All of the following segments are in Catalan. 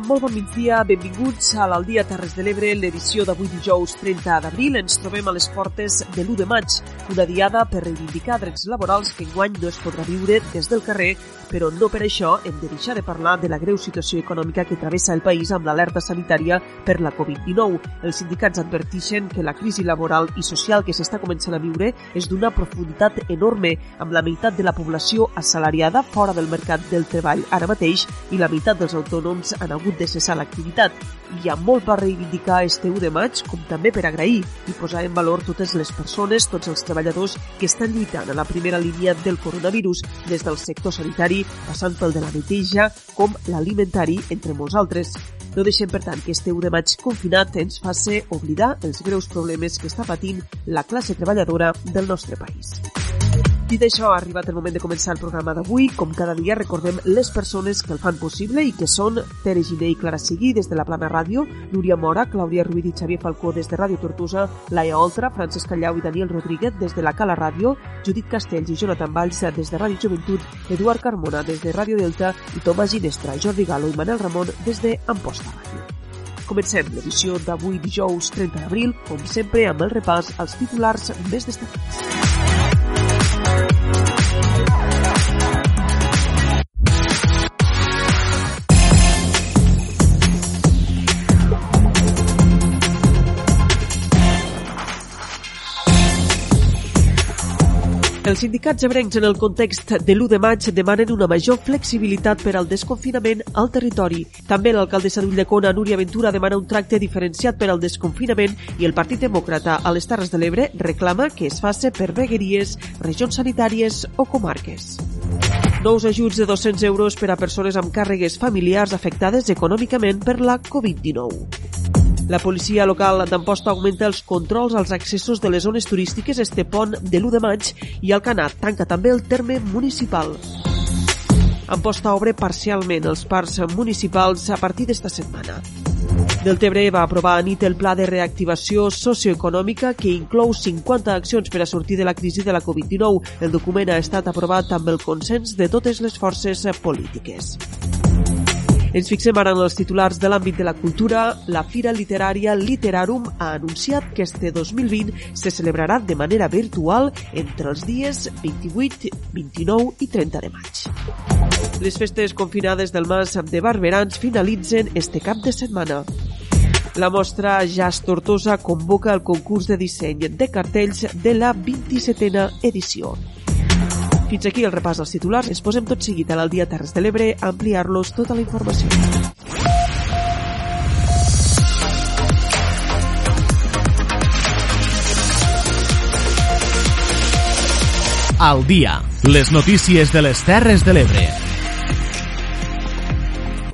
Molt bon migdia, benvinguts a l'Aldia Terres de l'Ebre, l'edició d'avui dijous 30 d'abril. Ens trobem a les portes de l'1 de maig, una diada per reivindicar drets laborals que enguany no es podrà viure des del carrer, però no per això hem de deixar de parlar de la greu situació econòmica que travessa el país amb l'alerta sanitària per la Covid-19. Els sindicats advertixen que la crisi laboral i social que s'està començant a viure és d'una profunditat enorme, amb la meitat de la població assalariada fora del mercat del treball ara mateix i la meitat dels autònoms han hagut de cessar l'activitat. Hi ha molt per reivindicar este 1 de maig, com també per agrair i posar en valor totes les persones, tots els treballadors que estan lluitant a la primera línia del coronavirus, des del sector sanitari, passant pel de la neteja, com l'alimentari, entre molts altres. No deixem, per tant, que este 1 de maig confinat ens faci oblidar els greus problemes que està patint la classe treballadora del nostre país. Dit això, ha arribat el moment de començar el programa d'avui. Com cada dia recordem les persones que el fan possible i que són Tere Giné i Clara Seguí des de la Plana Ràdio, Núria Mora, Clàudia Ruiz i Xavier Falcó des de Ràdio Tortosa, Laia Oltra, Francesc Callau i Daniel Rodríguez des de la Cala Ràdio, Judit Castells i Jonathan Valls des de Ràdio Joventut, Eduard Carmona des de Ràdio Delta i Tomàs Ginestra, Jordi Galo i Manel Ramon des de Amposta Ràdio. Comencem l'edició d'avui dijous 30 d'abril, com sempre amb el repàs als titulars més destacats. Els sindicats ebrencs en el context de l'1 de maig demanen una major flexibilitat per al desconfinament al territori. També l'alcaldessa d'Ulldecona, Núria Ventura, demana un tracte diferenciat per al desconfinament i el Partit Demòcrata a les Terres de l'Ebre reclama que es faci per vegueries, regions sanitàries o comarques. Nous ajuts de 200 euros per a persones amb càrregues familiars afectades econòmicament per la Covid-19. La policia local d'Amposta augmenta els controls als accessos de les zones turístiques este pont de l'1 de maig i Alcanat tanca també el terme municipal. Amposta obre parcialment els parcs municipals a partir d'esta setmana. Deltebre va aprovar a nit el pla de reactivació socioeconòmica que inclou 50 accions per a sortir de la crisi de la Covid-19. El document ha estat aprovat amb el consens de totes les forces polítiques. Ens fixem ara en els titulars de l'àmbit de la cultura. La Fira Literària Literarum ha anunciat que este 2020 se celebrarà de manera virtual entre els dies 28, 29 i 30 de maig. Les festes confinades del Mas de Barberans finalitzen este cap de setmana. La mostra Jazz Tortosa convoca el concurs de disseny de cartells de la 27a edició. Fins aquí el repàs dels titulars. Ens posem tot seguit a l'Aldia Terres de l'Ebre a ampliar-los tota la informació. Al dia, les notícies de les Terres de l'Ebre.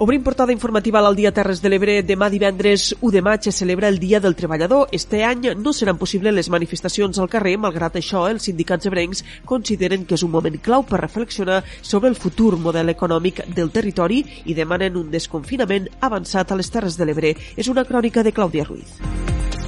Obrim portada informativa al dia Terres de l'Ebre. Demà divendres 1 de maig es celebra el Dia del Treballador. Este any no seran possibles les manifestacions al carrer, malgrat això els sindicats ebrencs consideren que és un moment clau per reflexionar sobre el futur model econòmic del territori i demanen un desconfinament avançat a les Terres de l'Ebre. És una crònica de Clàudia Ruiz.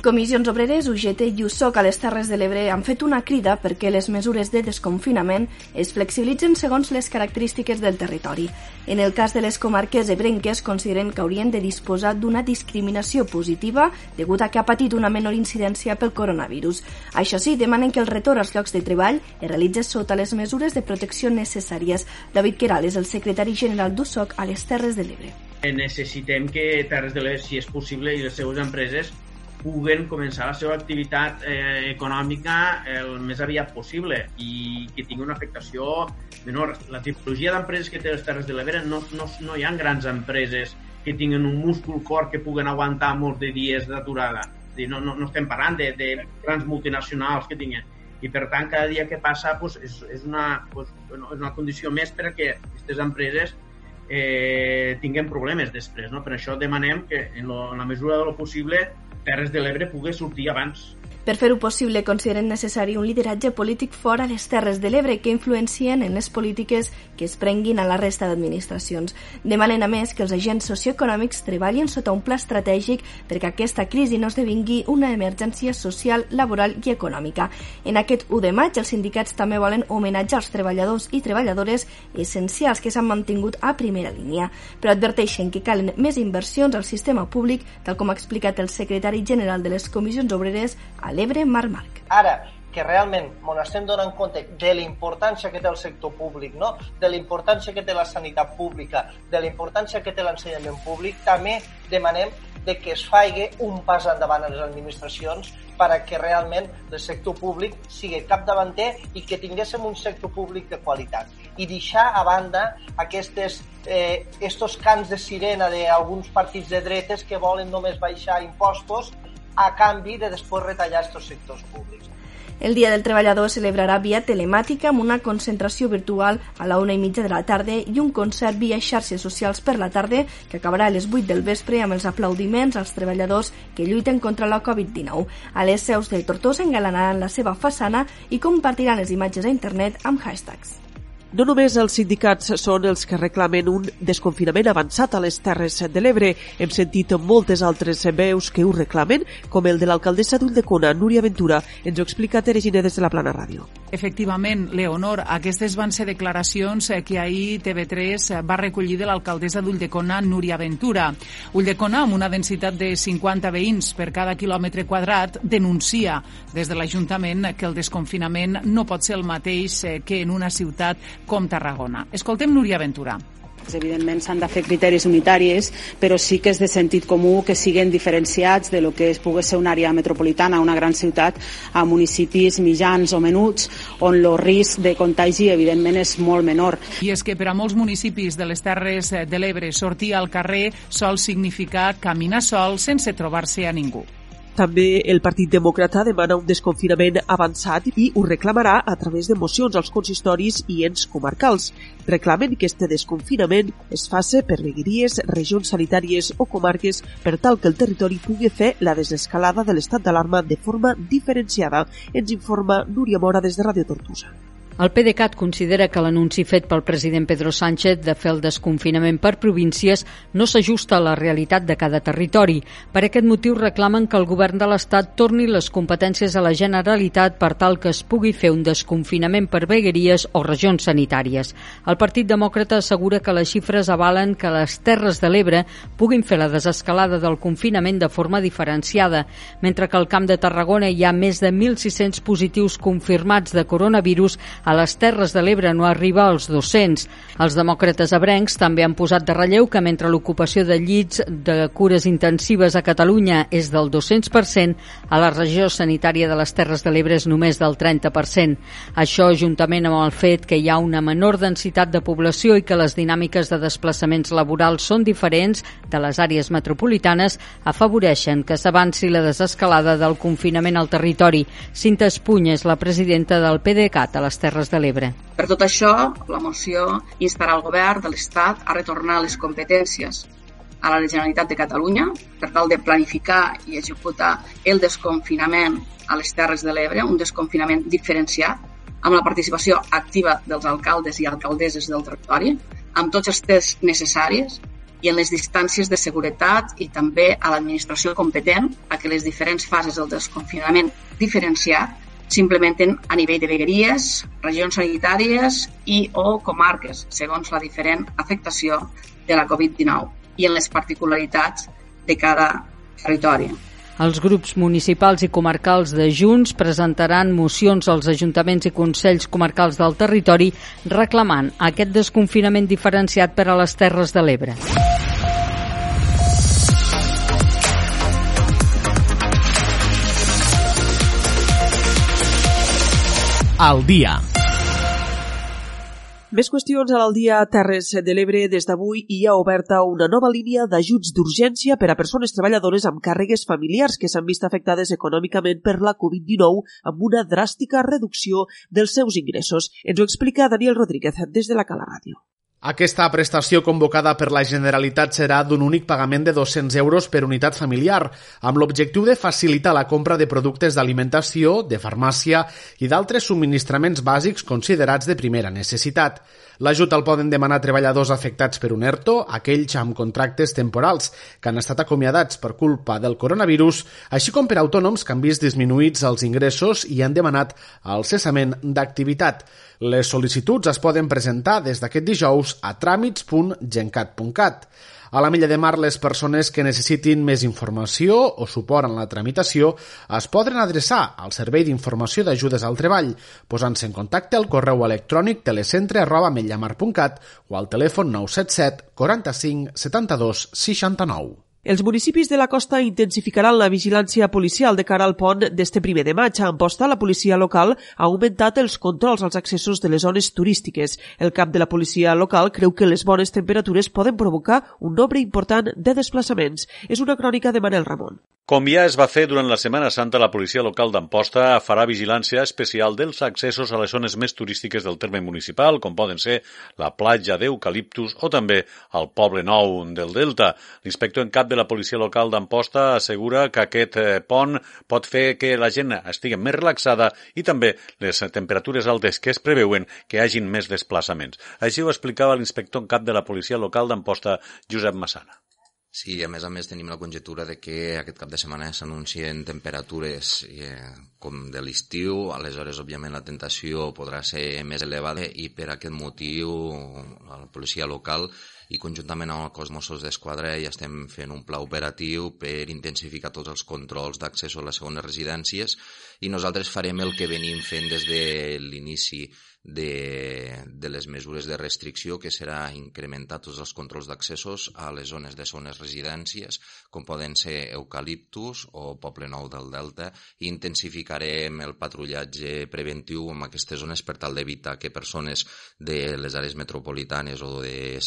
Comissions Obreres, UGT i USOC a les Terres de l'Ebre han fet una crida perquè les mesures de desconfinament es flexibilitzen segons les característiques del territori. En el cas de les comarques ebrenques, consideren que haurien de disposar d'una discriminació positiva degut a que ha patit una menor incidència pel coronavirus. Això sí, demanen que el retorn als llocs de treball es realitzi sota les mesures de protecció necessàries. David Queral és el secretari general d'USOC a les Terres de l'Ebre. Necessitem que Terres de l'Ebre, si és possible, i les seues empreses puguen començar la seva activitat eh, econòmica el més aviat possible i que tingui una afectació menor. La tipologia d'empreses que té les Terres de l'Ebre no, no, no hi ha grans empreses que tinguin un múscul fort que puguen aguantar molts de dies d'aturada. No, no, no estem parlant de, de grans multinacionals que tinguin. I per tant, cada dia que passa pues, és, és, una, pues, bueno, és una condició més perquè aquestes empreses eh, tinguem problemes després. No? Per això demanem que, en, lo, en la mesura de lo possible, Terres de l'Ebre pugui sortir abans per fer-ho possible, consideren necessari un lideratge polític fora les Terres de l'Ebre que influencien en les polítiques que es prenguin a la resta d'administracions. Demanen, a més, que els agents socioeconòmics treballin sota un pla estratègic perquè aquesta crisi no esdevingui una emergència social, laboral i econòmica. En aquest 1 de maig, els sindicats també volen homenatjar els treballadors i treballadores essencials que s'han mantingut a primera línia, però adverteixen que calen més inversions al sistema públic, tal com ha explicat el secretari general de les comissions obreres l'Ebre, Marc Marc. Ara, que realment ens estem donant compte de la importància que té el sector públic, no? de la importància que té la sanitat pública, de la importància que té l'ensenyament públic, també demanem de que es faci un pas endavant a les administracions perquè realment el sector públic sigui capdavanter i que tinguéssim un sector públic de qualitat. I deixar a banda aquestes, eh, estos cants de sirena d'alguns partits de dretes que volen només baixar impostos a canvi de després retallar aquests sectors públics. El Dia del Treballador es celebrarà via telemàtica amb una concentració virtual a la una i mitja de la tarda i un concert via xarxes socials per la tarda que acabarà a les 8 del vespre amb els aplaudiments als treballadors que lluiten contra la Covid-19. A les seus de Tortosa engalanaran la seva façana i compartiran les imatges a internet amb hashtags. No només els sindicats són els que reclamen un desconfinament avançat a les Terres de l'Ebre. Hem sentit moltes altres veus que ho reclamen, com el de l'alcaldessa d'Ulldecona, Núria Ventura. Ens ho explica Tere Giner des de la Plana Ràdio. Efectivament, Leonor, aquestes van ser declaracions que ahir TV3 va recollir de l'alcaldessa d'Ulldecona, Núria Ventura. Ulldecona, amb una densitat de 50 veïns per cada quilòmetre quadrat, denuncia des de l'Ajuntament que el desconfinament no pot ser el mateix que en una ciutat com Tarragona. Escoltem Núria Ventura. Evidentment s'han de fer criteris unitaris, però sí que és de sentit comú que siguin diferenciats de lo que es pugui ser una àrea metropolitana, una gran ciutat, a municipis mitjans o menuts, on el risc de contagi evidentment és molt menor. I és que per a molts municipis de les Terres de l'Ebre sortir al carrer sol significar caminar sol sense trobar-se a ningú. També el Partit Demòcrata demana un desconfinament avançat i ho reclamarà a través de mocions als consistoris i ens comarcals. Reclamen que este desconfinament es faci per vegueries, regions sanitàries o comarques per tal que el territori pugui fer la desescalada de l'estat d'alarma de forma diferenciada, ens informa Núria Mora des de Radio Tortosa. El PDeCAT considera que l'anunci fet pel president Pedro Sánchez de fer el desconfinament per províncies no s'ajusta a la realitat de cada territori. Per aquest motiu reclamen que el govern de l'Estat torni les competències a la Generalitat per tal que es pugui fer un desconfinament per vegueries o regions sanitàries. El Partit Demòcrata assegura que les xifres avalen que les Terres de l'Ebre puguin fer la desescalada del confinament de forma diferenciada, mentre que al Camp de Tarragona hi ha més de 1.600 positius confirmats de coronavirus a les Terres de l'Ebre no arriba als 200. Els demòcrates abrencs també han posat de relleu que mentre l'ocupació de llits de cures intensives a Catalunya és del 200%, a la regió sanitària de les Terres de l'Ebre és només del 30%. Això, juntament amb el fet que hi ha una menor densitat de població i que les dinàmiques de desplaçaments laborals són diferents de les àrees metropolitanes, afavoreixen que s'avanci la desescalada del confinament al territori. Cinta Espunya és la presidenta del PDeCAT a les Terres Terres de l'Ebre. Per tot això, la moció instarà el govern de l'Estat a retornar les competències a la Generalitat de Catalunya per tal de planificar i executar el desconfinament a les Terres de l'Ebre, un desconfinament diferenciat, amb la participació activa dels alcaldes i alcaldesses del territori, amb tots els tests necessaris i en les distàncies de seguretat i també a l'administració competent a que les diferents fases del desconfinament diferenciat s'implementen a nivell de vegueries, regions sanitàries i o comarques, segons la diferent afectació de la Covid-19 i en les particularitats de cada territori. Els grups municipals i comarcals de Junts presentaran mocions als ajuntaments i consells comarcals del territori reclamant aquest desconfinament diferenciat per a les Terres de l'Ebre. Al dia. Més qüestions a l'Aldia Terres de l'Ebre. Des d'avui hi ha oberta una nova línia d'ajuts d'urgència per a persones treballadores amb càrregues familiars que s'han vist afectades econòmicament per la Covid-19 amb una dràstica reducció dels seus ingressos. Ens ho explica Daniel Rodríguez des de la Cala Ràdio. Aquesta prestació convocada per la Generalitat serà d'un únic pagament de 200 euros per unitat familiar, amb l'objectiu de facilitar la compra de productes d'alimentació, de farmàcia i d'altres subministraments bàsics considerats de primera necessitat. L'ajut el poden demanar treballadors afectats per un ERTO, aquells amb contractes temporals que han estat acomiadats per culpa del coronavirus, així com per autònoms que han vist disminuïts els ingressos i han demanat el cessament d'activitat. Les sol·licituds es poden presentar des d'aquest dijous a tràmits.gencat.cat. A la Milla de Mar, les persones que necessitin més informació o suport en la tramitació es poden adreçar al Servei d'Informació d'Ajudes al Treball, posant-se en contacte al correu electrònic telecentre o al telèfon 977 45 72 69. Els municipis de la costa intensificaran la vigilància policial de cara al pont d'este primer de maig. A Amposta, la policia local ha augmentat els controls als accessos de les zones turístiques. El cap de la policia local creu que les bones temperatures poden provocar un nombre important de desplaçaments. És una crònica de Manel Ramon. Com ja es va fer durant la Setmana Santa, la policia local d'Amposta farà vigilància especial dels accessos a les zones més turístiques del terme municipal, com poden ser la platja d'Eucaliptus o també el poble nou del Delta. L'inspector en cap de la policia local d'Amposta assegura que aquest eh, pont pot fer que la gent estigui més relaxada i també les temperatures altes que es preveuen que hagin més desplaçaments. Així ho explicava l'inspector en cap de la policia local d'Amposta, Josep Massana. Sí, a més a més tenim la conjectura de que aquest cap de setmana s'anuncien temperatures eh, com de l'estiu, aleshores òbviament la tentació podrà ser més elevada i per aquest motiu la policia local i conjuntament amb el cos Mossos d'Esquadra ja estem fent un pla operatiu per intensificar tots els controls d'accés a les segones residències i nosaltres farem el que venim fent des de l'inici de, de les mesures de restricció, que serà incrementar tots els controls d'accessos a les zones de zones residències, com poden ser Eucaliptus o Poble Nou del Delta, i intensificarem el patrullatge preventiu en aquestes zones per tal d'evitar que persones de les àrees metropolitanes o de,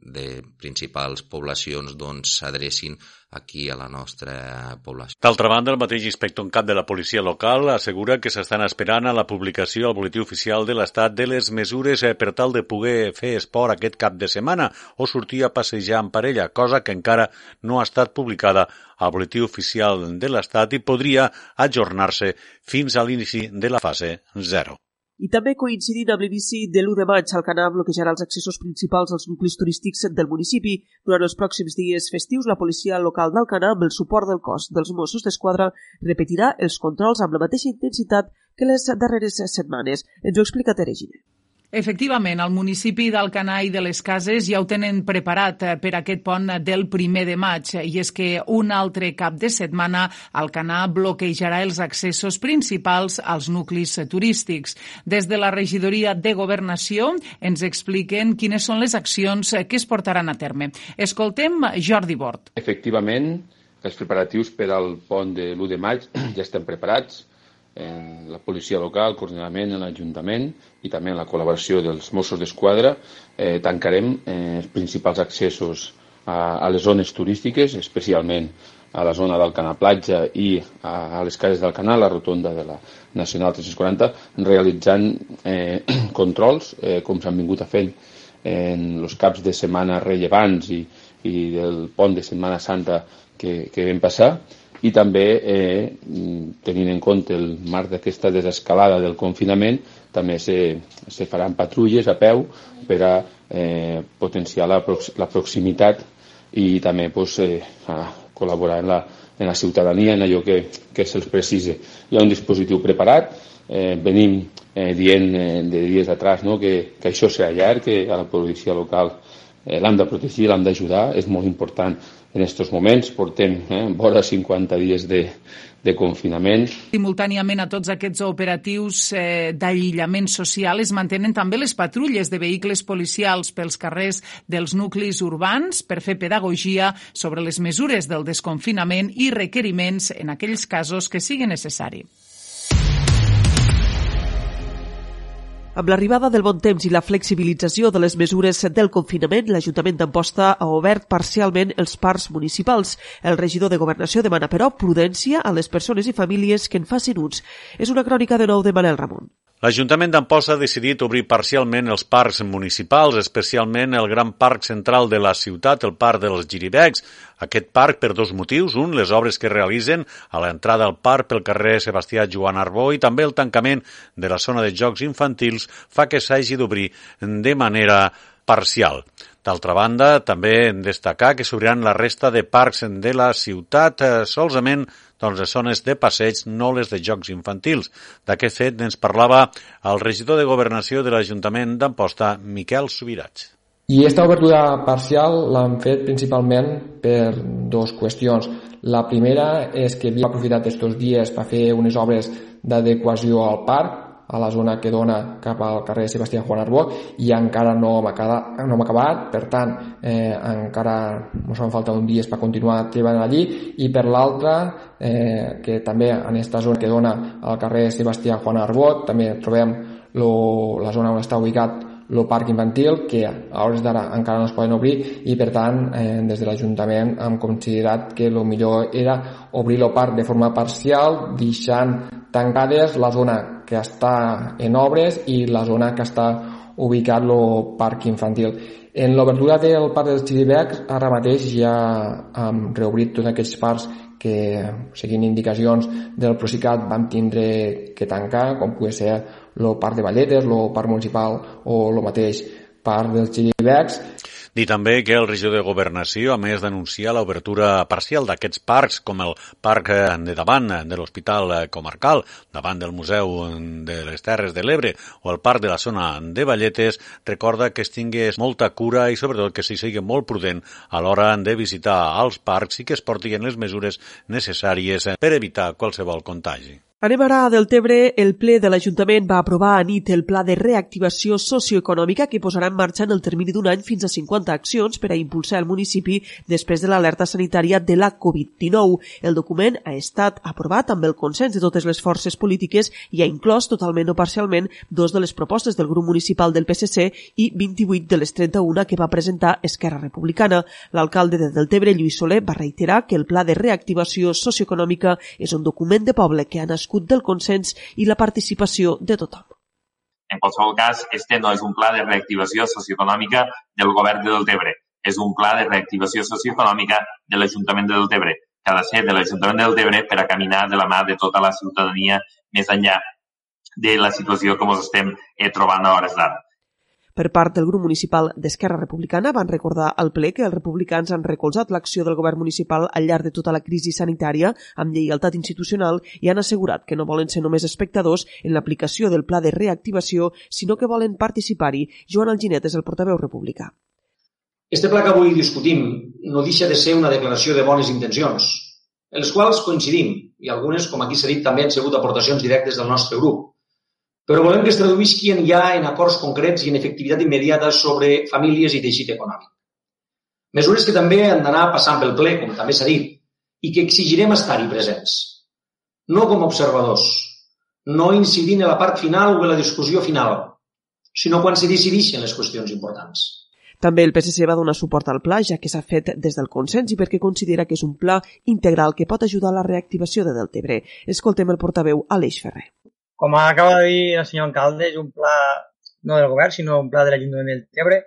de principals poblacions doncs, s'adrecin doncs, aquí a la nostra població. D'altra banda, el mateix inspector en cap de la policia local assegura que s'estan esperant a la publicació al boletí oficial de l'estat de les mesures eh, per tal de poder fer esport aquest cap de setmana o sortir a passejar en parella, cosa que encara no ha estat publicada al boletí oficial de l'estat i podria ajornar-se fins a l'inici de la fase 0. I també coincidint amb l'inici de l'1 de maig, Alcanar bloquejarà els accessos principals als nuclis turístics del municipi. Durant els pròxims dies festius, la policia local d'Alcanar, amb el suport del cos dels Mossos d'Esquadra, repetirà els controls amb la mateixa intensitat que les darreres setmanes. Ens ho explica Teregine. Efectivament, el municipi d'Alcanar i de les Cases ja ho tenen preparat eh, per aquest pont del primer de maig i és que un altre cap de setmana Alcanar bloquejarà els accessos principals als nuclis turístics. Des de la regidoria de Governació ens expliquen quines són les accions que es portaran a terme. Escoltem Jordi Bort. Efectivament, els preparatius per al pont de l'1 de maig ja estan preparats en la policia local, coordinament en l'Ajuntament i també en la col·laboració dels Mossos d'Esquadra, eh, tancarem eh, els principals accessos a, a les zones turístiques, especialment a la zona del Canal Platja i a, a les cases del Canal, la rotonda de la Nacional 340, realitzant eh, controls, eh, com s'han vingut a fent en els caps de setmana rellevants i, i del pont de Setmana Santa que, que vam passar, i també eh, tenint en compte el marc d'aquesta desescalada del confinament també se, se faran patrulles a peu per a eh, potenciar la, la proximitat i també pues, eh, a col·laborar en la, en la ciutadania en allò que, que se'ls precise. Hi ha un dispositiu preparat, eh, venim eh, dient eh, de dies atrás no, que, que això serà llarg, que a la policia local eh, l'hem de protegir, l'hem d'ajudar, és molt important en aquests moments, portem eh, vora 50 dies de, de confinament. Simultàniament a tots aquests operatius eh, d'aïllament social es mantenen també les patrulles de vehicles policials pels carrers dels nuclis urbans per fer pedagogia sobre les mesures del desconfinament i requeriments en aquells casos que sigui necessari. Amb l'arribada del bon temps i la flexibilització de les mesures del confinament, l'Ajuntament d'Amposta ha obert parcialment els parcs municipals. El regidor de Governació demana, però, prudència a les persones i famílies que en facin ús. És una crònica de nou de Manel Ramon. L'Ajuntament d'Amposta ha decidit obrir parcialment els parcs municipals, especialment el gran parc central de la ciutat, el parc dels Giribecs. Aquest parc per dos motius. Un, les obres que realitzen a l'entrada al parc pel carrer Sebastià Joan Arbó i també el tancament de la zona de jocs infantils fa que s'hagi d'obrir de manera parcial. D'altra banda, també hem destacar que s'obriran la resta de parcs de la ciutat eh, solament doncs, les zones de passeig, no les de jocs infantils. D'aquest fet ens parlava el regidor de Governació de l'Ajuntament d'Amposta, Miquel Subirats. I aquesta obertura parcial l'han fet principalment per dues qüestions. La primera és que havia aprofitat aquests dies per fer unes obres d'adequació al parc, a la zona que dona cap al carrer Sebastià Juan Arbó i encara no hem acabat, no hem acabat. Per tant eh, encara ens fa falta un dia per continuar treballant allí. I per l'altra eh, que també en aquesta zona que dona al carrer Sebastià Juan Arbó també trobem lo, la zona on està ubicat el parc infantil que a hores d'ara encara no es poden obrir. I per tant eh, des de l'Ajuntament hem considerat que el millor era obrir el parc de forma parcial deixant tancades la zona que està en obres i la zona que està ubicat el parc infantil. En l'obertura del parc dels Xiribecs ara mateix ja hem reobrit tots aquests parcs que, seguint indicacions del Procicat, vam tindre que tancar, com pugui ser el parc de Valletes, el parc municipal o el mateix parc dels Xiribecs. Dir també que el regidor de Governació, a més d'anunciar l'obertura parcial d'aquests parcs, com el parc eh, de davant de l'Hospital eh, Comarcal, davant del Museu de les Terres de l'Ebre, o el parc de la zona de Valletes, recorda que es tingués molta cura i sobretot que s'hi sigui molt prudent a l'hora de visitar els parcs i que es portin les mesures necessàries per evitar qualsevol contagi. Anem ara a Deltebre. El ple de l'Ajuntament va aprovar a nit el pla de reactivació socioeconòmica que posarà en marxa en el termini d'un any fins a 50 accions per a impulsar el municipi després de l'alerta sanitària de la Covid-19. El document ha estat aprovat amb el consens de totes les forces polítiques i ha inclòs totalment o parcialment dos de les propostes del grup municipal del PSC i 28 de les 31 que va presentar Esquerra Republicana. L'alcalde de Deltebre, Lluís Soler, va reiterar que el pla de reactivació socioeconòmica és un document de poble que ha nascut nascut del consens i la participació de tothom. En qualsevol cas, este no és un pla de reactivació socioeconòmica del govern de Deltebre, és un pla de reactivació socioeconòmica de l'Ajuntament de Deltebre, que ha de ser de l'Ajuntament de Deltebre per a caminar de la mà de tota la ciutadania més enllà de la situació que ens estem eh, trobant a hores d'ara. Per part del grup municipal d'Esquerra Republicana van recordar al ple que els republicans han recolzat l'acció del govern municipal al llarg de tota la crisi sanitària amb lleialtat institucional i han assegurat que no volen ser només espectadors en l'aplicació del pla de reactivació, sinó que volen participar-hi. Joan Alginet és el portaveu republicà. Este pla que avui discutim no deixa de ser una declaració de bones intencions, en les quals coincidim, i algunes, com aquí s'ha dit, també han sigut aportacions directes del nostre grup però volem que es traduïsquin ja en acords concrets i en efectivitat immediata sobre famílies i teixit econòmic. Mesures que també han d'anar passant pel ple, com també s'ha dit, i que exigirem estar-hi presents. No com observadors, no incidint en la part final o en la discussió final, sinó quan se decideixen les qüestions importants. També el PSC va donar suport al pla, ja que s'ha fet des del consens i perquè considera que és un pla integral que pot ajudar a la reactivació de Deltebre. Escoltem el portaveu Aleix Ferrer. Com acaba de dir el senyor alcalde, és un pla no del govern, sinó un pla de l'Ajuntament del Tebre.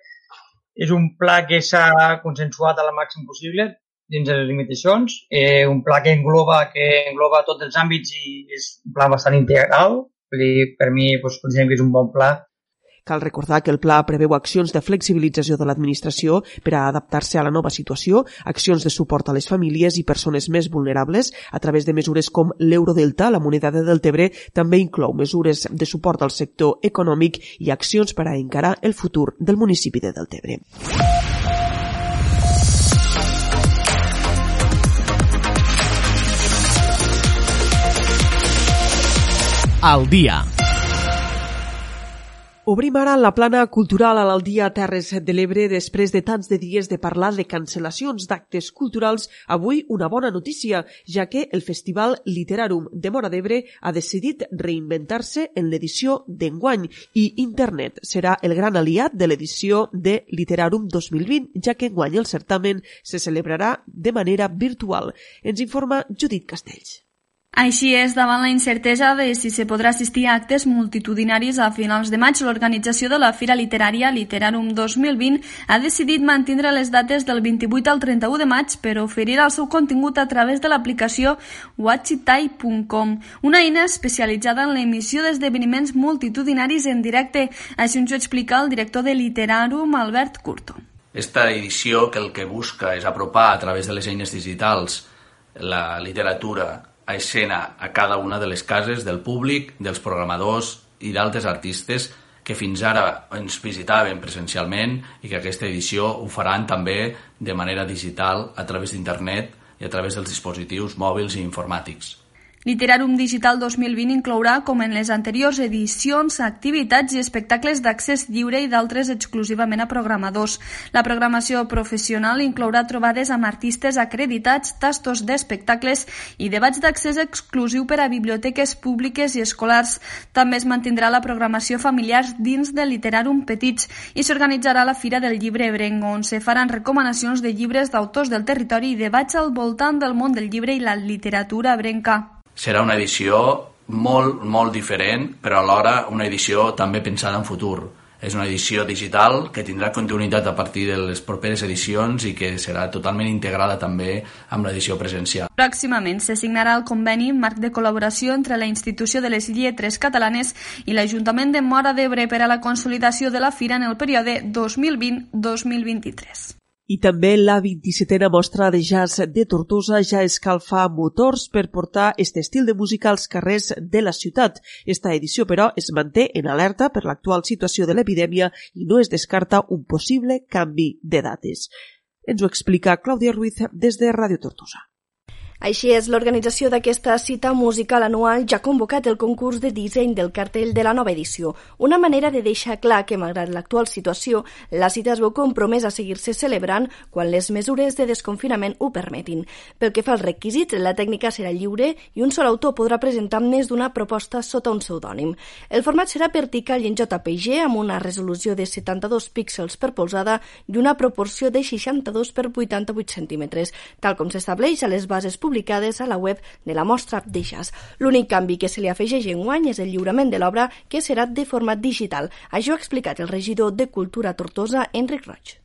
És un pla que s'ha consensuat al màxim possible dins les limitacions, eh, un pla que engloba, que engloba tots els àmbits i és un pla bastant integral. Per mi, doncs, considerem que és un bon pla Cal recordar que el pla preveu accions de flexibilització de l'administració per a adaptar-se a la nova situació, accions de suport a les famílies i persones més vulnerables a través de mesures com l'Eurodelta, la moneda de Deltebre, també inclou mesures de suport al sector econòmic i accions per a encarar el futur del municipi de Deltebre. Al dia. Obrim ara la plana cultural a l'Aldia Terres de l'Ebre després de tants de dies de parlar de cancel·lacions d'actes culturals. Avui una bona notícia, ja que el Festival Literarum de Mora d'Ebre ha decidit reinventar-se en l'edició d'enguany i internet serà el gran aliat de l'edició de Literarum 2020, ja que enguany el certamen se celebrarà de manera virtual. Ens informa Judit Castells. Així és, davant la incertesa de si se podrà assistir a actes multitudinaris a finals de maig, l'organització de la Fira Literària Literarum 2020 ha decidit mantindre les dates del 28 al 31 de maig per oferir el seu contingut a través de l'aplicació watchitai.com, una eina especialitzada en l'emissió d'esdeveniments multitudinaris en directe. Així ens ho explica el director de Literarum, Albert Curto. Esta edició que el que busca és apropar a través de les eines digitals la literatura a escena a cada una de les cases del públic, dels programadors i d'altres artistes que fins ara ens visitaven presencialment i que aquesta edició ho faran també de manera digital a través d'internet i a través dels dispositius mòbils i informàtics. Literàrum Digital 2020 inclourà, com en les anteriors edicions, activitats i espectacles d'accés lliure i d'altres exclusivament a programadors. La programació professional inclourà trobades amb artistes acreditats, tastos d'espectacles i debats d'accés exclusiu per a biblioteques públiques i escolars. També es mantindrà la programació familiar dins de Literàrum Petits i s'organitzarà la Fira del Llibre Ebrenc, on se faran recomanacions de llibres d'autors del territori i debats al voltant del món del llibre i la literatura ebrenca serà una edició molt, molt diferent, però alhora una edició també pensada en futur. És una edició digital que tindrà continuïtat a partir de les properes edicions i que serà totalment integrada també amb l'edició presencial. Pròximament se signarà el conveni marc de col·laboració entre la Institució de les Lletres Catalanes i l'Ajuntament de Mora d'Ebre per a la consolidació de la fira en el període 2020-2023. I també la 27a mostra de jazz de Tortosa ja escalfa motors per portar aquest estil de música als carrers de la ciutat. Esta edició, però, es manté en alerta per l'actual situació de l'epidèmia i no es descarta un possible canvi de dates. Ens ho explica Clàudia Ruiz des de Ràdio Tortosa. Així és, l'organització d'aquesta cita musical anual ja ha convocat el concurs de disseny del cartell de la nova edició, una manera de deixar clar que, malgrat l'actual situació, la cita es veu compromès a seguir-se celebrant quan les mesures de desconfinament ho permetin. Pel que fa als requisits, la tècnica serà lliure i un sol autor podrà presentar més d'una proposta sota un pseudònim. El format serà vertical i en JPG amb una resolució de 72 píxels per polzada i una proporció de 62 per 88 centímetres, tal com s'estableix a les bases publicades a la web de la Mostra de Jazz. L'únic canvi que se li afegeix en guany és el lliurament de l'obra, que serà de format digital. Això ha explicat el regidor de Cultura Tortosa, Enric Roig.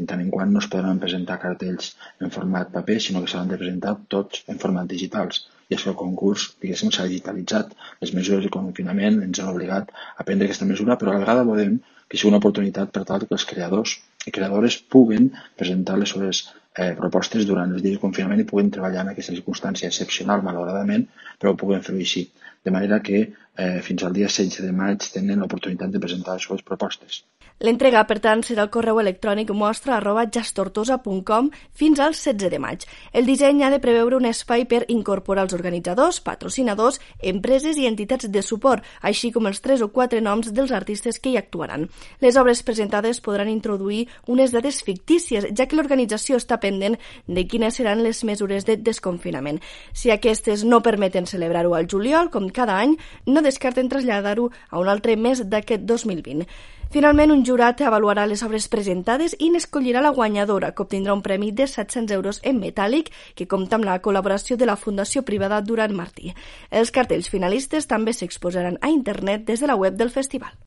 En tant en quant no es podran presentar cartells en format paper, sinó que s'han de presentar tots en format digitals. I és que el concurs, diguéssim, s'ha digitalitzat. Les mesures de confinament ens han obligat a prendre aquesta mesura, però a la vegada volem que sigui una oportunitat per tal que els creadors i creadores puguen presentar les seves eh, propostes durant els dies de confinament i puguen treballar en aquesta circumstància excepcional, malauradament, però ho puguen fer així. De manera que eh, fins al dia 16 de maig tenen l'oportunitat de presentar les seves propostes. L'entrega, per tant, serà el correu electrònic mostra arroba jastortosa.com fins al 16 de maig. El disseny ha de preveure un espai per incorporar els organitzadors, patrocinadors, empreses i entitats de suport, així com els tres o quatre noms dels artistes que hi actuaran. Les obres presentades podran introduir unes dades fictícies, ja que l'organització està pendent de quines seran les mesures de desconfinament. Si aquestes no permeten celebrar-ho al juliol, com cada any, no descarten traslladar-ho a un altre mes d'aquest 2020. Finalment, un jurat avaluarà les obres presentades i n'escollirà la guanyadora, que obtindrà un premi de 700 euros en metàl·lic, que compta amb la col·laboració de la Fundació Privada Durant Martí. Els cartells finalistes també s'exposaran a internet des de la web del festival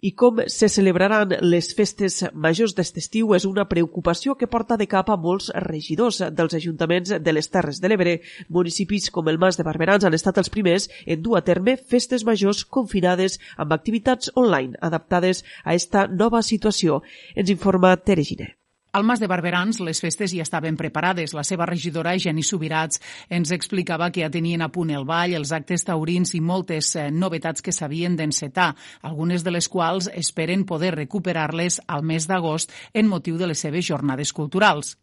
i com se celebraran les festes majors d'este estiu és una preocupació que porta de cap a molts regidors dels ajuntaments de les Terres de l'Ebre. Municipis com el Mas de Barberans han estat els primers en dur a terme festes majors confinades amb activitats online adaptades a esta nova situació. Ens informa Tere Giner. Al Mas de Barberans les festes ja estaven preparades. La seva regidora, Geni Subirats, ens explicava que ja tenien a punt el ball, els actes taurins i moltes eh, novetats que s'havien d'encetar, algunes de les quals esperen poder recuperar-les al mes d'agost en motiu de les seves jornades culturals.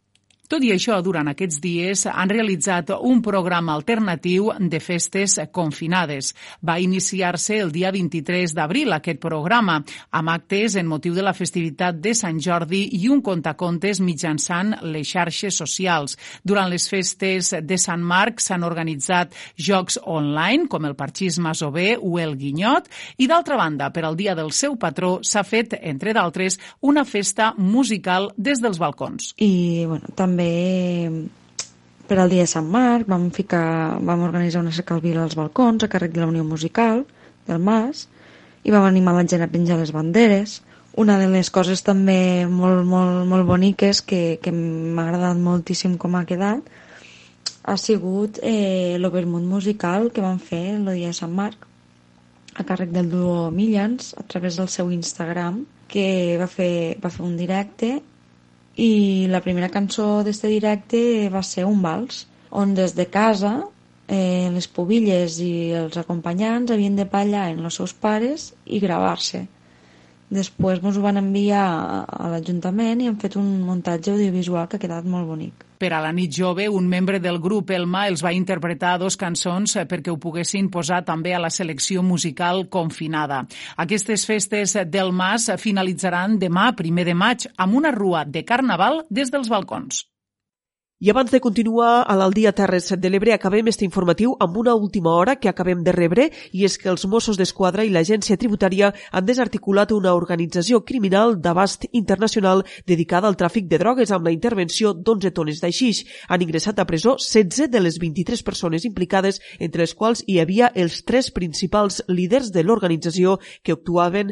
Tot i això, durant aquests dies han realitzat un programa alternatiu de festes confinades. Va iniciar-se el dia 23 d'abril aquest programa, amb actes en motiu de la festivitat de Sant Jordi i un contacontes mitjançant les xarxes socials. Durant les festes de Sant Marc s'han organitzat jocs online, com el Parxís Masover o el Guinyot, i d'altra banda, per al dia del seu patró s'ha fet, entre d'altres, una festa musical des dels balcons. I, bueno, també Per al dia de Sant Marc vam, ficar, vam organitzar una secalvila als balcons a càrrec de la Unió Musical del Mas i vam animar la gent a penjar les banderes. Una de les coses també molt, molt, molt boniques que, que m'ha agradat moltíssim com ha quedat ha sigut eh, l'Overmont musical que van fer el dia de Sant Marc a càrrec del duo Millions a través del seu Instagram que va fer, va fer un directe i la primera cançó d'este directe va ser un vals on des de casa eh, les pubilles i els acompanyants havien de ballar en els seus pares i gravar-se. Després ens ho van enviar a l'Ajuntament i han fet un muntatge audiovisual que ha quedat molt bonic. Per a la nit jove, un membre del grup Elma els va interpretar dos cançons eh, perquè ho poguessin posar també a la selecció musical confinada. Aquestes festes del Mas finalitzaran demà, primer de maig, amb una rua de carnaval des dels balcons. I abans de continuar a l'Aldia Terres de l'Ebre, acabem este informatiu amb una última hora que acabem de rebre i és que els Mossos d'Esquadra i l'Agència Tributària han desarticulat una organització criminal d'abast internacional dedicada al tràfic de drogues amb la intervenció d'11 tones d'aixix. Han ingressat a presó 16 de les 23 persones implicades, entre les quals hi havia els tres principals líders de l'organització que actuaven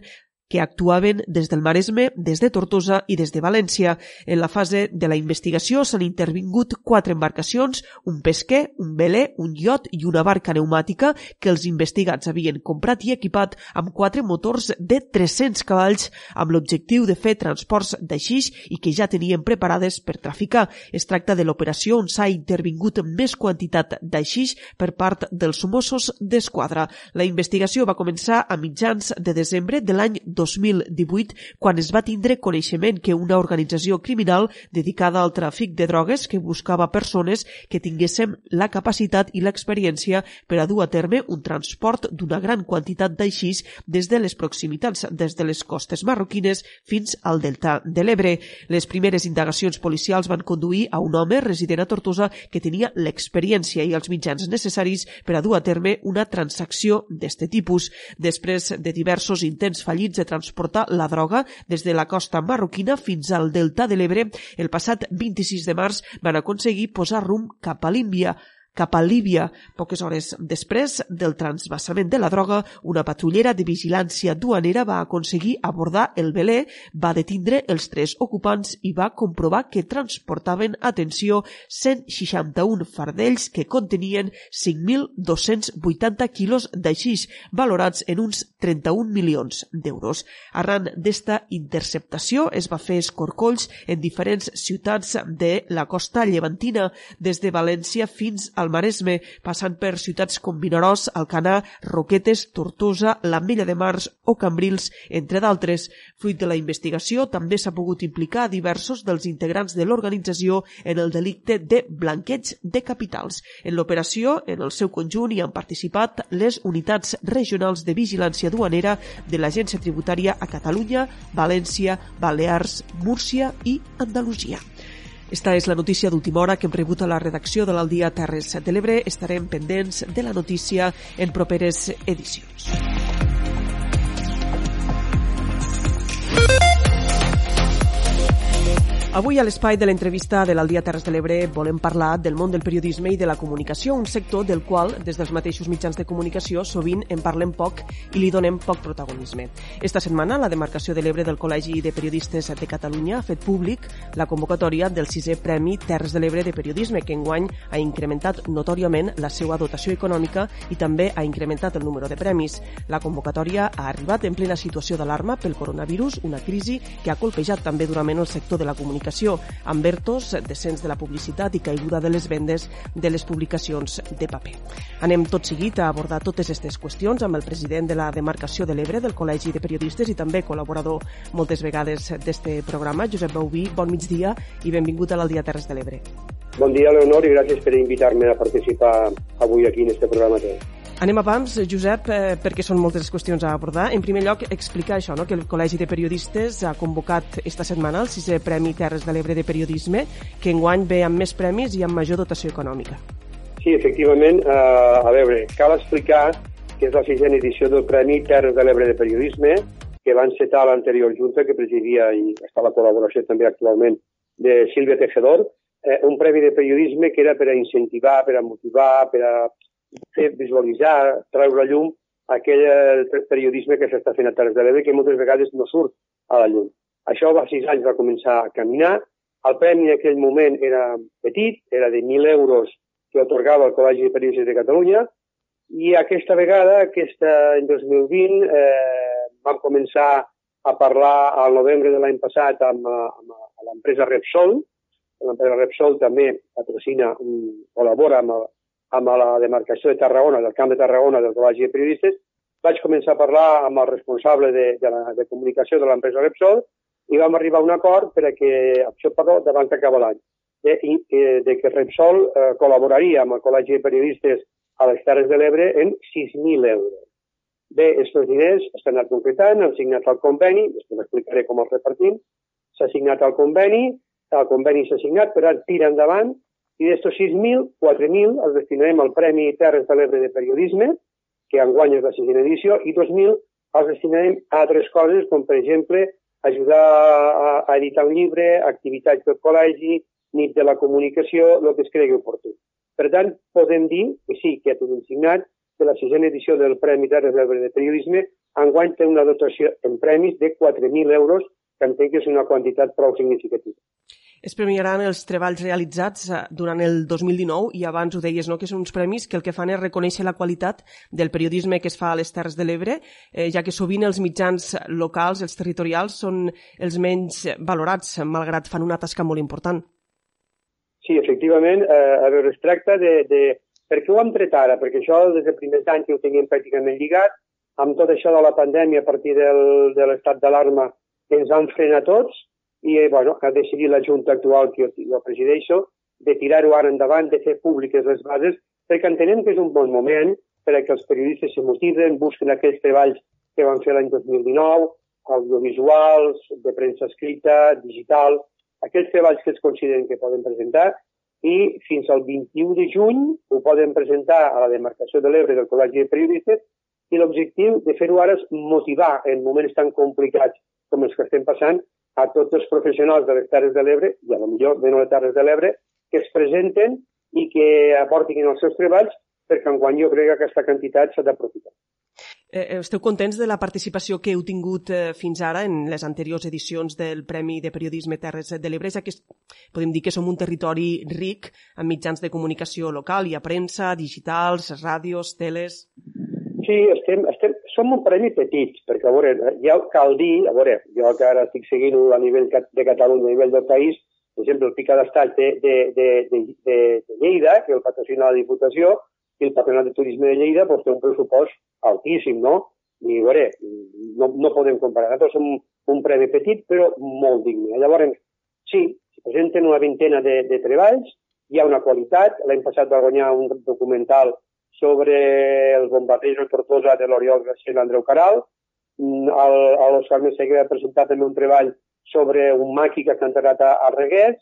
que actuaven des del Maresme, des de Tortosa i des de València. En la fase de la investigació s'han intervingut quatre embarcacions, un pesquer, un velé, un iot i una barca pneumàtica que els investigats havien comprat i equipat amb quatre motors de 300 cavalls amb l'objectiu de fer transports d'aixix i que ja tenien preparades per traficar. Es tracta de l'operació on s'ha intervingut més quantitat d'aixix per part dels Mossos d'Esquadra. La investigació va començar a mitjans de desembre de l'any 2018 quan es va tindre coneixement que una organització criminal dedicada al tràfic de drogues que buscava persones que tinguéssim la capacitat i l'experiència per a dur a terme un transport d'una gran quantitat d'aixís des de les proximitats des de les costes marroquines fins al delta de l'Ebre. Les primeres indagacions policials van conduir a un home resident a Tortosa que tenia l'experiència i els mitjans necessaris per a dur a terme una transacció d'este tipus. Després de diversos intents fallits de transportar la droga des de la costa marroquina fins al delta de l'Ebre, el passat 26 de març van aconseguir posar rumb cap a l'Índia, cap a Líbia. Poques hores després del transvasament de la droga, una patrullera de vigilància duanera va aconseguir abordar el velé, va detindre els tres ocupants i va comprovar que transportaven, atenció, 161 fardells que contenien 5.280 quilos d'aixís, valorats en uns 31 milions d'euros. Arran d'esta interceptació es va fer escorcolls en diferents ciutats de la costa llevantina, des de València fins a al Maresme, passant per ciutats com Vinaròs, Alcanar, Roquetes, Tortosa, l'Ametlla de Mars o Cambrils, entre d'altres. Fruit de la investigació, també s'ha pogut implicar diversos dels integrants de l'organització en el delicte de blanqueig de capitals. En l'operació, en el seu conjunt, hi han participat les unitats regionals de vigilància duanera de l'Agència Tributària a Catalunya, València, Balears, Múrcia i Andalusia. Esta és la notícia d'última hora que hem rebut a la redacció de l'Aldia Terres de l'Ebre. Estarem pendents de la notícia en properes edicions. Avui a l'espai de l'entrevista de l'Aldia Terres de l'Ebre volem parlar del món del periodisme i de la comunicació, un sector del qual, des dels mateixos mitjans de comunicació, sovint en parlem poc i li donem poc protagonisme. Esta setmana, la demarcació de l'Ebre del Col·legi de Periodistes de Catalunya ha fet públic la convocatòria del sisè Premi Terres de l'Ebre de Periodisme, que enguany ha incrementat notòriament la seva dotació econòmica i també ha incrementat el número de premis. La convocatòria ha arribat en plena situació d'alarma pel coronavirus, una crisi que ha colpejat també durament el sector de la comunicació comunicació, amb vertos, descens de la publicitat i caiguda de les vendes de les publicacions de paper. Anem tot seguit a abordar totes aquestes qüestions amb el president de la demarcació de l'Ebre, del Col·legi de Periodistes i també col·laborador moltes vegades d'este programa, Josep Baubí. Bon migdia i benvingut a l'Aldia Terres de l'Ebre. Bon dia, Leonor, i gràcies per invitar-me a participar avui aquí en este programa. Anem abans, Josep, eh, perquè són moltes qüestions a abordar. En primer lloc, explicar això, no? que el Col·legi de Periodistes ha convocat esta setmana el sisè Premi Terres de l'Ebre de Periodisme, que enguany ve amb més premis i amb major dotació econòmica. Sí, efectivament. Eh, a veure, cal explicar que és la sisena edició del Premi Terres de l'Ebre de Periodisme, que va encetar l'anterior Junta, que presidia i està la col·laboració també actualment de Sílvia Tejedor, eh, un premi de periodisme que era per a incentivar, per a motivar, per a fer visualitzar, treure llum aquell eh, periodisme que s'està fent a Terres de l'Ebre que moltes vegades no surt a la llum. Això va sis anys va començar a caminar. El premi en aquell moment era petit, era de 1.000 euros que otorgava el Col·legi de Periodistes de Catalunya i aquesta vegada, aquesta, en 2020, eh, vam començar a parlar al novembre de l'any passat amb, amb, amb l'empresa Repsol. L'empresa Repsol també patrocina, col·labora amb, amb la demarcació de Tarragona, del camp de Tarragona del Col·legi de Periodistes. Vaig començar a parlar amb el responsable de, de, la, de comunicació de l'empresa Repsol i vam arribar a un acord per a que, això perdó, davant que acaba l'any, de, de que Repsol eh, col·laboraria amb el Col·legi de Periodistes a les Terres de l'Ebre en 6.000 euros. Bé, aquests diners s'han anat concretant, han signat el conveni, després explicaré com els repartim, s'ha signat el conveni, el conveni s'ha signat, però ara tira endavant, i d'estos 6.000, 4.000 els destinarem al Premi Terres de l'Ebre de Periodisme, que enguany és la sisena edició, i 2.000 els destinarem a altres coses, com per exemple ajudar a, a editar un llibre, activitats del col·legi, nit de la comunicació, el que es cregui oportú. Per tant, podem dir que sí, que ja tenim signat que la sisena edició del Premi Terres d'Ebre de Periodisme enguany té una dotació en premis de 4.000 euros, que entenc que és una quantitat prou significativa. Es premiaran els treballs realitzats eh, durant el 2019 i abans ho deies, no? que són uns premis que el que fan és reconèixer la qualitat del periodisme que es fa a les Terres de l'Ebre, eh, ja que sovint els mitjans locals, els territorials, són els menys valorats, malgrat fan una tasca molt important. Sí, efectivament, eh, a veure, es tracta de, de... Per què ho hem tret ara? Perquè això des de primers anys ho teníem pràcticament lligat, amb tot això de la pandèmia a partir del, de l'estat d'alarma ens han frenat tots i eh, bueno, ha decidit la Junta actual que jo, jo presideixo de tirar-ho ara endavant, de fer públiques les bases, perquè entenem que és un bon moment per a que els periodistes se motiven, busquen aquells treballs que van fer l'any 2019, audiovisuals, de premsa escrita, digital, aquells treballs que es consideren que poden presentar i fins al 21 de juny ho poden presentar a la demarcació de l'Ebre del Col·legi de Periodistes i l'objectiu de fer-ho ara és motivar en moments tan complicats com els que estem passant a tots els professionals de les Terres de l'Ebre i a lo millor de no les Terres de l'Ebre que es presenten i que aportin els seus treballs perquè enguany jo crec que aquesta quantitat s'ha d'aprofitar. Eh, eh, esteu contents de la participació que heu tingut eh, fins ara en les anteriors edicions del Premi de Periodisme Terres de l'Ebre, ja que podem dir que som un territori ric en mitjans de comunicació local, hi ha premsa, digitals, ràdios, teles... Sí, estem, estem, som un premi petit, perquè a veure, ja cal dir, a veure, jo que ara estic seguint a nivell de Catalunya, a nivell del país, per exemple, el Pica d'Estat de, de, de, de, de, Lleida, que el patrocina la Diputació, i el Patronat de Turisme de Lleida pues, té un pressupost altíssim, no? I, a veure, no, no podem comparar. Nosaltres som un premi petit, però molt digne. Llavors, sí, presenten una vintena de, de treballs, hi ha una qualitat. L'any passat va guanyar un documental sobre els bombardejos de Tortosa de l'Oriol García i l'Andreu Caral. Mm, L'Òscar Messeguer ha presentat també un treball sobre un maqui que ha enterrat a, a Reguers.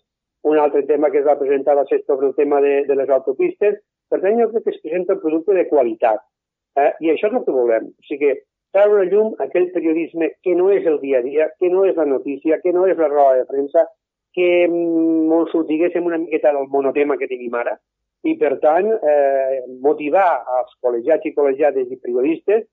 Un altre tema que es va presentar va ser sobre el tema de, de les autopistes. Per tant, jo crec que es presenta un producte de qualitat. Eh? I això és el que volem. O sigui, treure a llum aquell periodisme que no és el dia a dia, que no és la notícia, que no és la roda de premsa, que mm, ens ho diguéssim una miqueta del monotema que tenim ara, i per tant eh, motivar els col·legiats i col·legiades i periodistes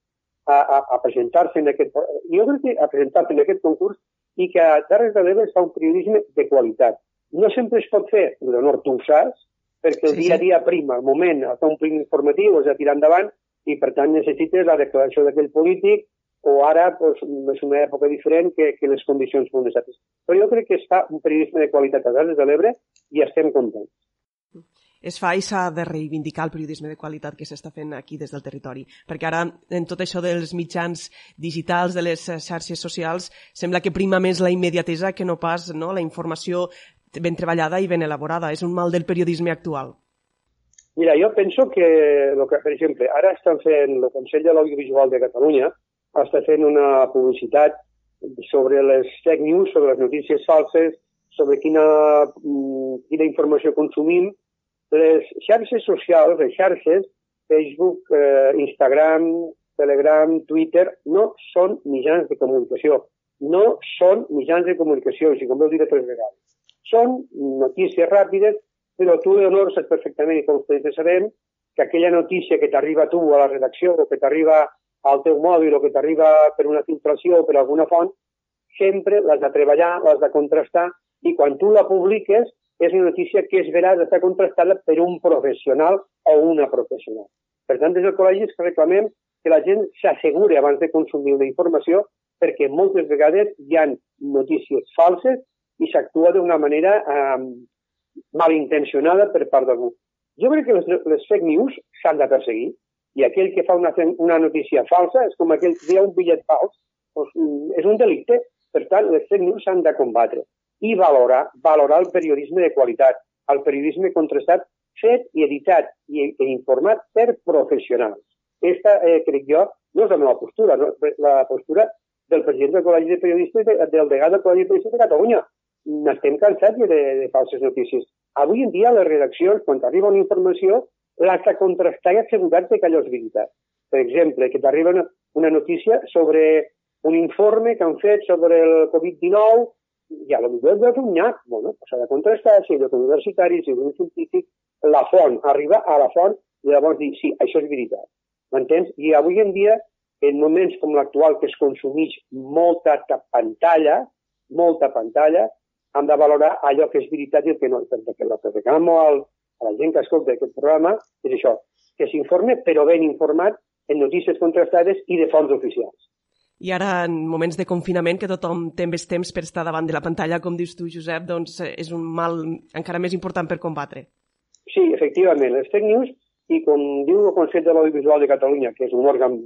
a, a, a presentar-se en aquest jo crec que a presentar-se en aquest concurs i que a Terres de l'Ebre es fa un periodisme de qualitat. No sempre es pot fer, l'honor tu ho saps, perquè el sí, dia a dia prima, el moment, el un prim informatiu, és a tirar endavant, i per tant necessites la declaració d'aquell polític, o ara doncs, és una època diferent que, que les condicions són necessàries. Però jo crec que es fa un periodisme de qualitat a Terres de l'Ebre i estem contents. Es fa s'ha de reivindicar el periodisme de qualitat que s'està fent aquí des del territori. Perquè ara, en tot això dels mitjans digitals, de les xarxes socials, sembla que prima més la immediatesa que no pas no, la informació ben treballada i ben elaborada. És un mal del periodisme actual. Mira, jo penso que, que per exemple, ara estan fent, el Consell de l'Audiovisual de Catalunya està fent una publicitat sobre les fake news, sobre les notícies falses, sobre quina, mm, quina informació consumim. Les xarxes socials, les xarxes, Facebook, eh, Instagram, Telegram, Twitter, no són mitjans de comunicació. No són mitjans de comunicació, si com veu dir tres vegades Són notícies ràpides, però tu, Leonor, saps perfectament, com tots sabem, que aquella notícia que t'arriba a tu a la redacció o que t'arriba al teu mòbil o que t'arriba per una filtració o per alguna font, sempre l'has de treballar, l'has de contrastar i quan tu la publiques és una notícia que és veràs, està contrastada per un professional o una professional. Per tant, des del col·legi és que reclamem que la gent s'asseguri abans de consumir una informació perquè moltes vegades hi ha notícies falses i s'actua d'una manera eh, malintencionada per part d'algú. Jo crec que les, les fake news s'han de perseguir i aquell que fa una, una notícia falsa és com aquell que dia un bitllet fals, doncs, és un delicte. Per tant, les fake news s'han de combatre i valorar, valorar el periodisme de qualitat, el periodisme contrastat fet i editat i, i informat per professionals. Aquesta, eh, crec jo, no és la meva postura, no? la postura del president del Col·legi de Periodistes, de, del degat del Col·legi de Periodistes de Catalunya. N'estem cansats de, de falses notícies. Avui en dia, les redaccions, quan arriba una informació, l'has de contrastar i assegurar-te que allò és veritat. Per exemple, que t'arriba una, una notícia sobre un informe que han fet sobre el Covid-19 i a lo millor és un nyap. Bueno, s'ha de contrastar si és universitari, si és un científic, la font, arriba a la font i llavors dir, sí, això és veritat. M'entens? I avui en dia, en moments com l'actual, que es consumeix molta pantalla, molta pantalla, hem de valorar allò que és veritat i el que no. Perquè el que reclamo al, a la gent que escolta aquest programa és això, que s'informe, però ben informat, en notícies contrastades i de fonts oficials i ara en moments de confinament que tothom té més temps per estar davant de la pantalla, com dius tu, Josep, doncs eh, és un mal encara més important per combatre. Sí, efectivament. Les fake news, i com diu el Consell de l'Audiovisual de Catalunya, que és un òrgan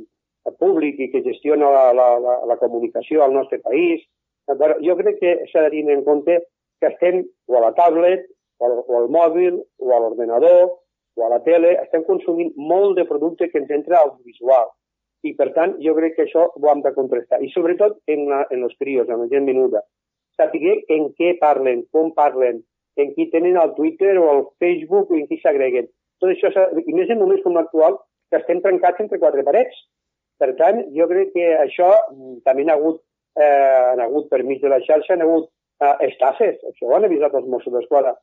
públic i que gestiona la, la, la, la comunicació al nostre país, jo crec que s'ha de tenir en compte que estem o a la tablet, o al, o al mòbil, o a l'ordenador, o a la tele, estem consumint molt de producte que ens entra audiovisual i per tant jo crec que això ho hem de contrastar. I sobretot en, la, en els crios, en la gent menuda. Saber en què parlen, com parlen en qui tenen el Twitter o el Facebook en qui s'agreguen. Tot això, i més en moments com l'actual que estem trencats entre quatre parets. Per tant, jo crec que això mm, també ha hagut, eh, han hagut per mig de la xarxa, han hagut eh, estafes, això ho han avisat els Mossos d'Esquadra.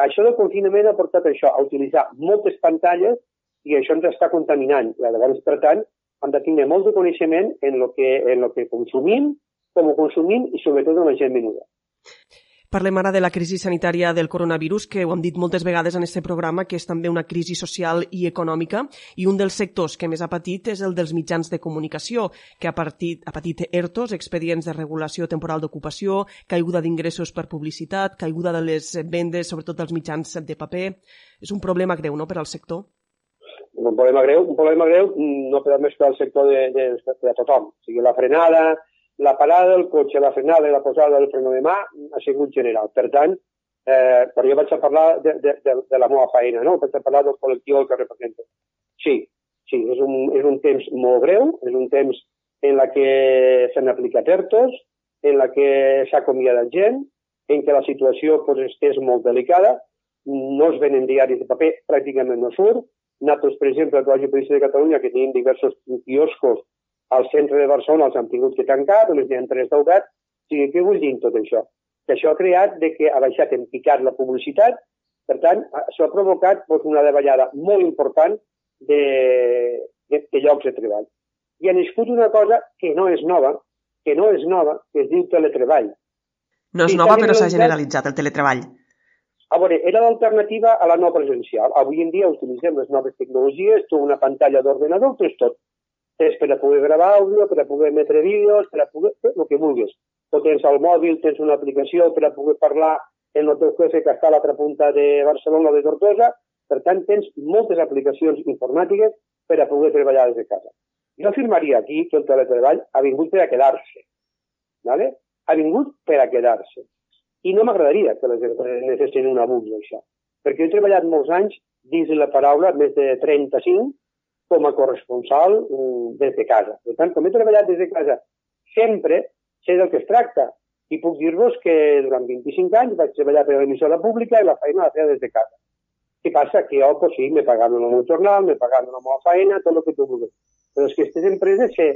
Això del confinament ha portat això, a utilitzar moltes pantalles i això ens està contaminant. Llavors, per tant, hem de tenir molt de coneixement en el que, en lo que consumim, com ho consumim i sobretot en la gent menuda. Parlem ara de la crisi sanitària del coronavirus, que ho hem dit moltes vegades en aquest programa, que és també una crisi social i econòmica, i un dels sectors que més ha patit és el dels mitjans de comunicació, que ha patit, ha patit ERTOs, expedients de regulació temporal d'ocupació, caiguda d'ingressos per publicitat, caiguda de les vendes, sobretot dels mitjans de paper. És un problema greu, no?, per al sector un problema greu, un problema greu no per més per al sector de, de, de tothom. O sigui, la frenada, la parada del cotxe, la frenada i la posada del freno de mà ha sigut general. Per tant, eh, però jo vaig a parlar de, de, de, de la meva feina, no? vaig a parlar del col·lectiu que represento. Sí, sí, és un, és un temps molt greu, és un temps en la que s'han aplicat ERTOs, en la que s'ha acomiadat gent, en què la situació pues, és molt delicada, no es venen diaris de paper, pràcticament no surt, nosaltres, per exemple, al Col·legi Policia de Catalunya, que tenim diversos quioscos al centre de Barcelona, els han tingut que tancar, només n'hi ha tres d'oberts. O sigui, què vull dir tot això? Que això ha creat de que ha baixat en picat la publicitat, per tant, això ha provocat doncs, una davallada molt important de, de, de llocs de treball. I ha nascut una cosa que no és nova, que no és nova, que es diu teletreball. No és nova, però s'ha generalitzat el teletreball. A veure, era l'alternativa a la no presencial. Avui en dia utilitzem les noves tecnologies, tu una pantalla d'ordenador, tens tot. Tens per a poder gravar àudio, per a poder emetre vídeos, per a poder el que vulguis. O tens al mòbil, tens una aplicació per a poder parlar en el teu jefe que està a l'altra punta de Barcelona o de Tortosa. Per tant, tens moltes aplicacions informàtiques per a poder treballar des de casa. Jo afirmaria aquí que el teletreball ha vingut per a quedar-se. ¿vale? Ha vingut per a quedar-se i no m'agradaria que les necessitin un abús d'això. Perquè he treballat molts anys dins la paraula, més de 35, com a corresponsal mm, des de casa. Per tant, com he treballat des de casa sempre, sé del que es tracta. I puc dir-vos que durant 25 anys vaig treballar per a l'emissora pública i la feina la feia des de casa. Què passa? Que jo, pues, sí, me pagaven el meu jornal, me pagaven la meva feina, tot el que tu vulguis. Però és que aquestes empreses que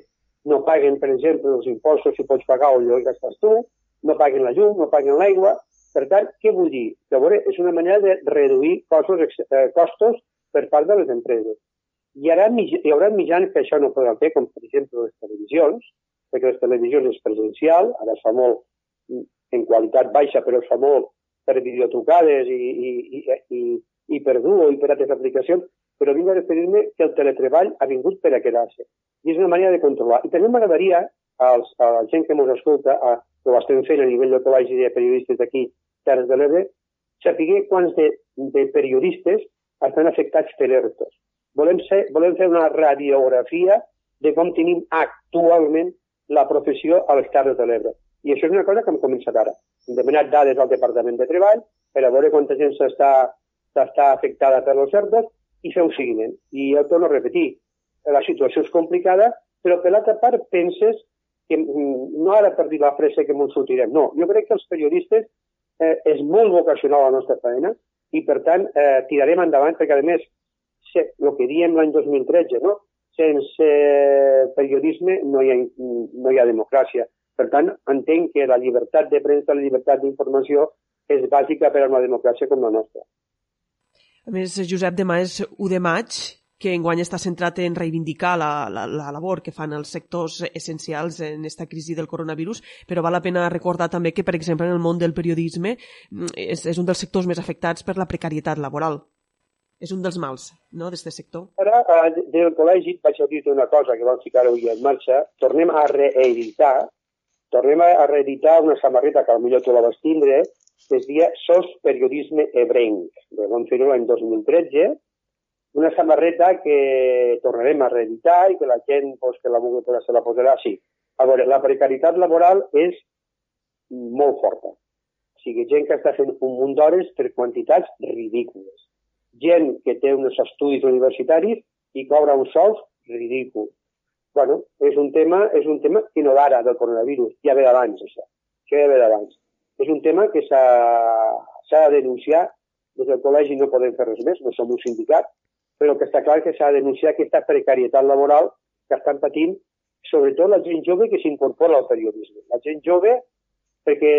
no paguen, per exemple, els impostos si pots pagar o allò que gastes tu, no paguen la llum, no paguen l'aigua, Per tant, què vull dir? Que, és una manera de reduir costos, eh, costos per part de les empreses. Hi haurà, hi haurà mitjans que això no poden fer, com per exemple les televisions, perquè les televisions és presencial, ara es fa molt mm, en qualitat baixa, però es fa molt per videotrucades i, i, i, i, i per Duo i per altres aplicacions, però vinc a referir-me que el teletreball ha vingut per a quedar-se. I és una manera de controlar. I també m'agradaria als, a la gent que ens escolta, a, que ho estem fent a nivell del col·legi de periodistes d'aquí, Terres de l'Ebre, saber quants de, de periodistes estan afectats per ERTOs. Volem, ser, volem fer una radiografia de com tenim actualment la professió a les Terres de l'Ebre. I això és una cosa que hem començat ara. Hem demanat dades al Departament de Treball per a veure quanta gent s'està afectada per els ERTOs i fer un seguiment. I el torno a repetir, la situació és complicada, però per l'altra part penses que mm, no ara per dir la pressa que ens sortirem, no. Jo crec que els periodistes eh, és molt vocacional la nostra feina i, per tant, eh, tirarem endavant perquè, a més, se, el que diem l'any 2013, no? sense periodisme no hi, ha, no hi ha democràcia. Per tant, entenc que la llibertat de premsa, la llibertat d'informació és bàsica per a una democràcia com la nostra. A més, Josep, demà és 1 de maig que enguany està centrat en reivindicar la, la, la labor que fan els sectors essencials en aquesta crisi del coronavirus, però val la pena recordar també que, per exemple, en el món del periodisme mm, és, és un dels sectors més afectats per la precarietat laboral. És un dels mals, no?, d'aquest sector. Ara, eh, del col·legi vaig a dir una cosa que vam ficar avui en marxa. Tornem a reeditar, tornem a reeditar una samarreta que potser tu la vas tindre, que es dia Sos Periodisme Ebrenc. Vam fer-ho l'any 2013, una samarreta que tornarem a reeditar i que la gent pues, que la vulgui posar se la posarà, sí. A veure, la precarietat laboral és molt forta. O sigui, gent que està fent un munt d'hores per quantitats ridícules. Gent que té uns estudis universitaris i cobra uns sous ridículs. bueno, és un tema, és un tema que no d'ara, del coronavirus, ja ve d'abans, això. Això ja ve d'abans. És un tema que s'ha de denunciar des del col·legi no podem fer res més, no som un sindicat, però que està clar que s'ha de denunciar aquesta precarietat laboral que estan patint sobretot la gent jove que s'incorpora al periodisme. La gent jove, perquè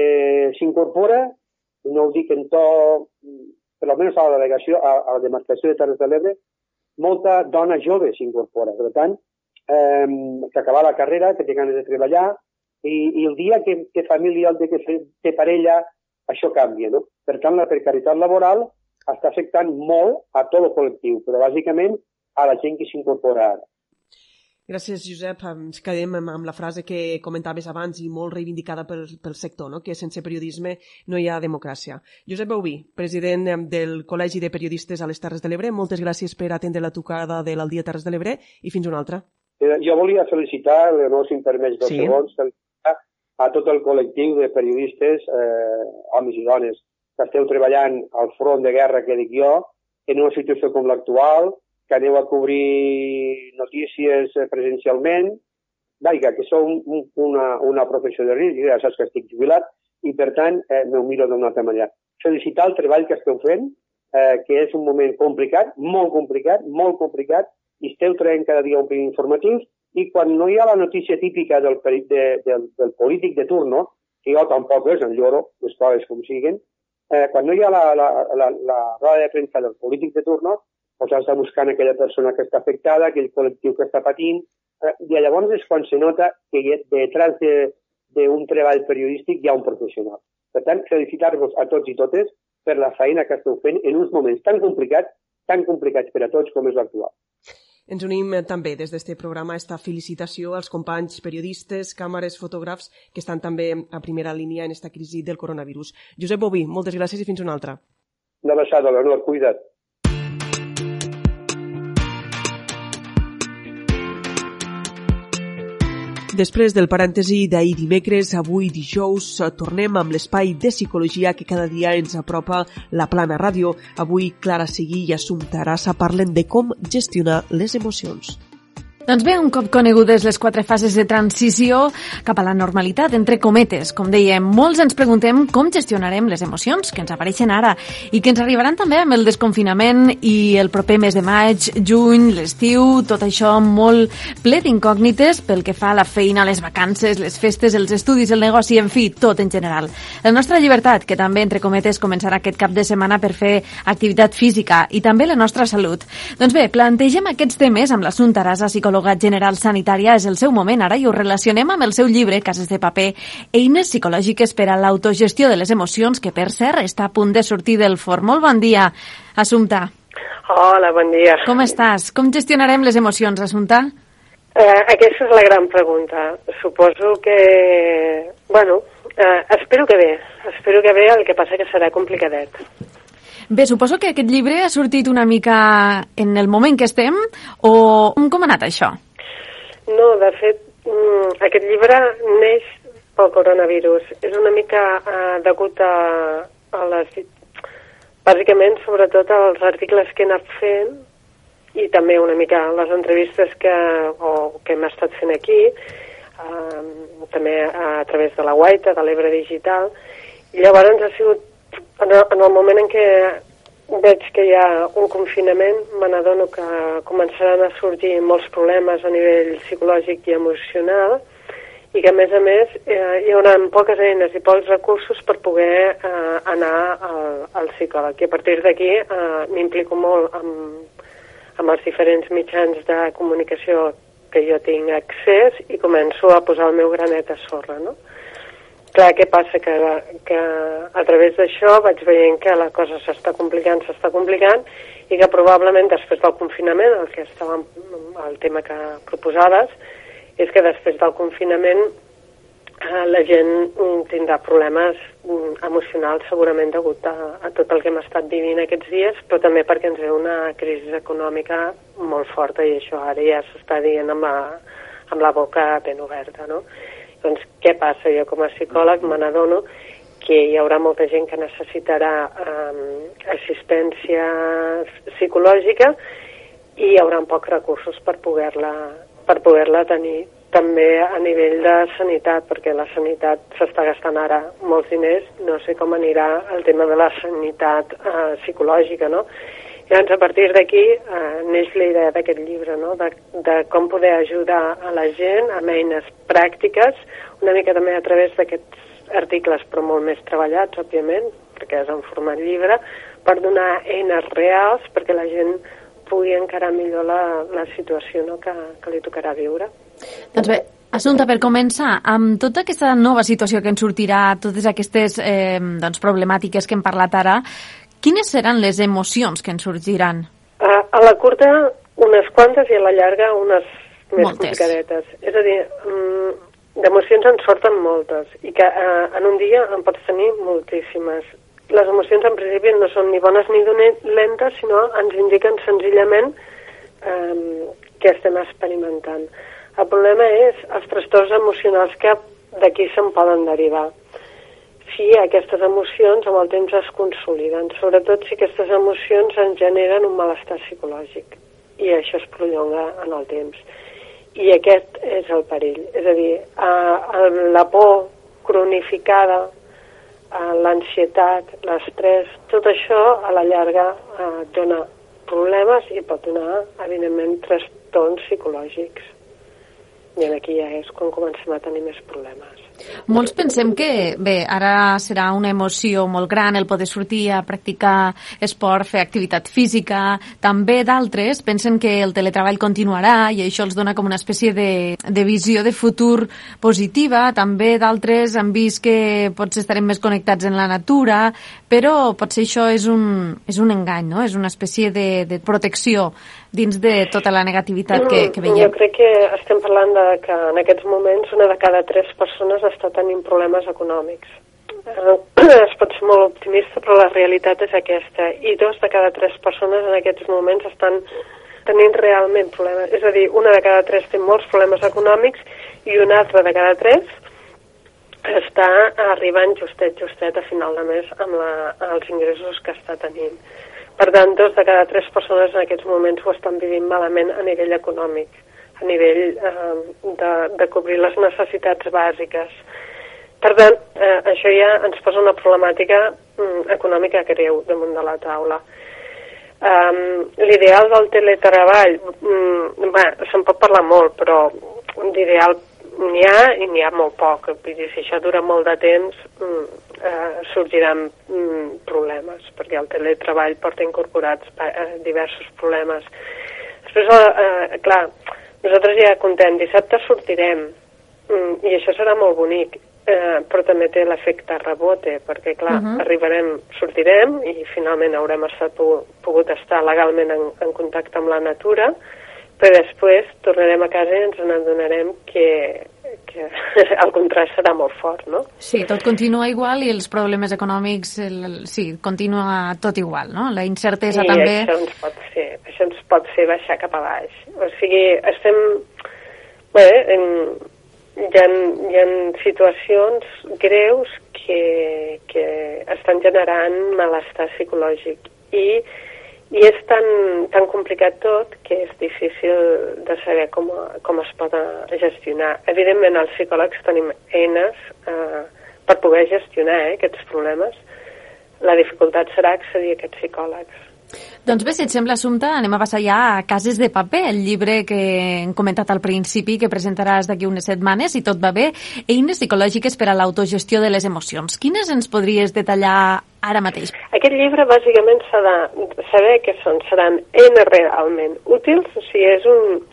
s'incorpora, no ho dic en to, per almenys a la delegació, a, a la demarcació de Terres de l'Ebre, molta dona jove s'incorpora. Per tant, eh, que acabar la carrera, que té ganes de treballar, i, i el dia que té família, el dia que té parella, això canvia, no? Per tant, la precarietat laboral està afectant molt a tot el col·lectiu, però bàsicament a la gent que s'incorpora ara. Gràcies, Josep. Ens quedem amb la frase que comentaves abans i molt reivindicada pel, pel sector, no? que sense periodisme no hi ha democràcia. Josep Bauví, president del Col·legi de Periodistes a les Terres de l'Ebre, moltes gràcies per atendre la tocada de l'Aldia Terres de l'Ebre i fins una altra. Eh, jo volia felicitar, Leonor, si em permets dos sí. segons, a tot el col·lectiu de periodistes, eh, homes i dones, que esteu treballant al front de guerra que dic jo, en una situació com l'actual, que aneu a cobrir notícies eh, presencialment, vaja, que sou un, una, una professió de risc, ja saps que estic jubilat, i per tant eh, m'ho miro d'una altra manera. Felicitar el treball que esteu fent, eh, que és un moment complicat, molt complicat, molt complicat, i esteu traient cada dia un primer informatius, i quan no hi ha la notícia típica del, de, del, del polític de turno, que jo tampoc és, en lloro, les coses com siguen, eh, quan no hi ha la, la, la, la roda de premsa del polític de turno, doncs has de buscar aquella persona que està afectada, aquell col·lectiu que està patint, eh, i llavors és quan se nota que detrás d'un de, treball periodístic hi ha un professional. Per tant, felicitar-vos a tots i totes per la feina que esteu fent en uns moments tan complicats, tan complicats per a tots com és l'actual. Ens unim eh, també des d'aquest programa a esta felicitació als companys periodistes, càmeres, fotògrafs que estan també a primera línia en esta crisi del coronavirus. Josep Boví, moltes gràcies i fins una altra. Una abraçada, Leonor, cuida't. Després del parèntesi d'ahir dimecres, avui dijous, tornem amb l'espai de psicologia que cada dia ens apropa la Plana Ràdio. Avui Clara Seguí i Assumpta Arassa parlen de com gestionar les emocions. Doncs bé, un cop conegudes les quatre fases de transició cap a la normalitat, entre cometes, com dèiem, molts ens preguntem com gestionarem les emocions que ens apareixen ara i que ens arribaran també amb el desconfinament i el proper mes de maig, juny, l'estiu, tot això molt ple d'incògnites pel que fa a la feina, les vacances, les festes, els estudis, el negoci, en fi, tot en general. La nostra llibertat, que també, entre cometes, començarà aquest cap de setmana per fer activitat física i també la nostra salut. Doncs bé, plantegem aquests temes amb l'assumpte Arasa, psicòleg psicòloga general sanitària, és el seu moment ara i ho relacionem amb el seu llibre, Cases de paper, eines psicològiques per a l'autogestió de les emocions, que per cert està a punt de sortir del forn. Molt bon dia, Assumpta. Hola, bon dia. Com estàs? Com gestionarem les emocions, Assumpta? Eh, aquesta és la gran pregunta. Suposo que... Bueno, eh, espero que bé. Espero que bé, el que passa que serà complicadet. Bé, suposo que aquest llibre ha sortit una mica en el moment que estem o com ha anat això? No, de fet, mm, aquest llibre neix pel coronavirus. És una mica eh, degut a, a les... Bàsicament, sobretot, als articles que he anat fent i també una mica les entrevistes que, o, que hem estat fent aquí, eh, també a, a través de la Guaita, de l'Ebre Digital. I llavors ha sigut en el, en el moment en què veig que hi ha un confinament, me n'adono que començaran a sorgir molts problemes a nivell psicològic i emocional i que, a més a més, eh, hi haurà poques eines i pocs recursos per poder eh, anar al, al psicòleg. I a partir d'aquí eh, m'implico molt amb, amb els diferents mitjans de comunicació que jo tinc accés i començo a posar el meu granet a sorra, no? Clar, què passa? Que, que a través d'això vaig veient que la cosa s'està complicant, s'està complicant, i que probablement després del confinament, el que estava el tema que proposaves, és que després del confinament eh, la gent mm, tindrà problemes mm, emocionals segurament degut a, a tot el que hem estat vivint aquests dies, però també perquè ens ve una crisi econòmica molt forta i això ara ja s'està dient amb la, amb la boca ben oberta, no? Doncs què passa? Jo com a psicòleg me n'adono que hi haurà molta gent que necessitarà um, assistència psicològica i hi haurà pocs recursos per poder-la per poder-la tenir també a nivell de sanitat, perquè la sanitat s'està gastant ara molts diners, no sé com anirà el tema de la sanitat eh, psicològica, no? Llavors, a partir d'aquí eh, neix la idea d'aquest llibre, no? de, de com poder ajudar a la gent amb eines pràctiques, una mica també a través d'aquests articles, però molt més treballats, òbviament, perquè és en format llibre, per donar eines reals perquè la gent pugui encarar millor la, la situació no? que, que li tocarà viure. Doncs bé, Assumpta, per començar, amb tota aquesta nova situació que ens sortirà, totes aquestes eh, doncs, problemàtiques que hem parlat ara, Quines seran les emocions que ens sorgiran? A, a la curta, unes quantes i a la llarga, unes més moltes. complicadetes. És a dir, mm, d'emocions en sorten moltes i que eh, en un dia en pots tenir moltíssimes. Les emocions en principi no són ni bones ni dolentes, sinó ens indiquen senzillament eh, què estem experimentant. El problema és els trastorns emocionals que d'aquí se'n poden derivar si aquestes emocions amb el temps es consoliden, sobretot si aquestes emocions en generen un malestar psicològic i això es prolonga en el temps. I aquest és el perill, és a dir, eh, la por cronificada, eh, l'ansietat, l'estrès, tot això a la llarga eh, dona problemes i pot donar, evidentment, trastorns psicològics. I aquí ja és quan comencem a tenir més problemes. Molts pensem que, bé, ara serà una emoció molt gran el poder sortir a practicar esport, fer activitat física. També d'altres pensen que el teletreball continuarà i això els dona com una espècie de, de visió de futur positiva. També d'altres han vist que potser estarem més connectats en la natura, però potser això és un, és un engany, no? És una espècie de, de protecció dins de tota la negativitat que, que veiem. Jo crec que estem parlant de que en aquests moments una de cada tres persones està tenint problemes econòmics. Es pot ser molt optimista, però la realitat és aquesta. I dos de cada tres persones en aquests moments estan tenint realment problemes. És a dir, una de cada tres té molts problemes econòmics i una altra de cada tres està arribant justet, justet a final de mes amb la, els ingressos que està tenint. Per tant, dos de cada tres persones en aquests moments ho estan vivint malament a nivell econòmic. Nivell eh, de, de cobrir les necessitats bàsiques. Per tant, eh, això ja ens posa una problemàtica mm, econòmica greu damunt de la taula. Um, L'ideal del teletreball, mm, bé, se'n pot parlar molt, però d'ideal n'hi ha i n'hi ha molt poc. Vull dir, si això dura molt de temps, mm, eh, sorgiran mm, problemes, perquè el teletreball porta incorporats eh, diversos problemes. Després, eh, eh, clar, nosaltres ja contem, dissabte sortirem, mm, i això serà molt bonic, eh, però també té l'efecte rebote, perquè, clar, uh -huh. arribarem, sortirem i finalment haurem estat pogut estar legalment en, en contacte amb la natura, però després tornarem a casa i ens n'adonarem que, que el contrast serà molt fort, no? Sí, tot continua igual i els problemes econòmics, el, el, sí, continua tot igual, no? La incertesa I també... això ens pot ser, això ens pot ser baixar cap a baix. O sigui, estem... Bé, en, hi ha, hi ha situacions greus que, que estan generant malestar psicològic i, i és tan, tan complicat tot que és difícil de saber com, com es pot gestionar. Evidentment, els psicòlegs tenim eines eh, per poder gestionar eh, aquests problemes. La dificultat serà accedir a aquests psicòlegs. Doncs bé, si et sembla, Assumpta, anem a passar ja a Cases de paper, el llibre que hem comentat al principi, que presentaràs d'aquí unes setmanes, si tot va bé, eines psicològiques per a l'autogestió de les emocions. Quines ens podries detallar ara mateix? Aquest llibre bàsicament s'ha de saber que són, seran eines realment útils, o sigui, és un,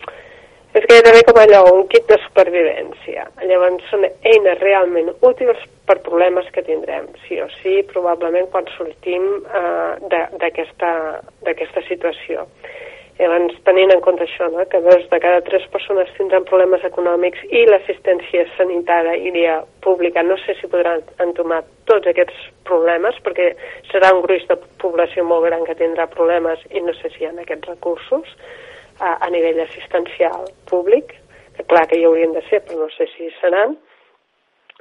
és gairebé com allò, un kit de supervivència. Llavors són eines realment útils per problemes que tindrem, sí o sí, probablement quan sortim eh, d'aquesta situació. Llavors, tenint en compte això, no? que dos de cada tres persones tindran problemes econòmics i l'assistència sanitària pública, no sé si podran entomar tots aquests problemes, perquè serà un gruix de població molt gran que tindrà problemes i no sé si hi ha aquests recursos, a, a nivell assistencial públic, que clar que hi haurien de ser, però no sé si seran.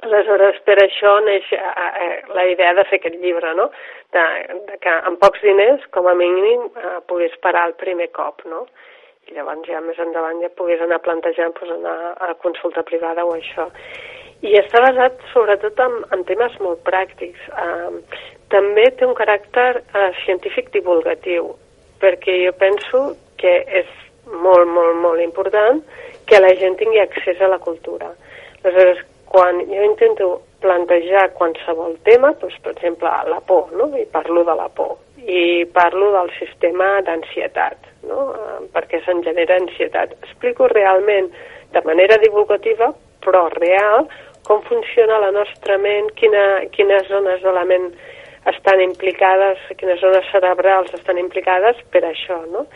Aleshores, per això neix a, a, la idea de fer aquest llibre, no? De, de que amb pocs diners, com a mínim, eh, pogués parar el primer cop, no? I llavors ja més endavant ja pogués anar plantejant pues, anar a consulta privada o això. I està basat sobretot en, en temes molt pràctics. Eh, també té un caràcter eh, científic divulgatiu, perquè jo penso que és molt, molt, molt important que la gent tingui accés a la cultura. Aleshores, quan jo intento plantejar qualsevol tema, doncs, per exemple, la por, no? i parlo de la por, i parlo del sistema d'ansietat, no? Eh, perquè se'n genera ansietat. Explico realment, de manera divulgativa, però real, com funciona la nostra ment, quina, quines zones de la ment estan implicades, quines zones cerebrals estan implicades per això, no?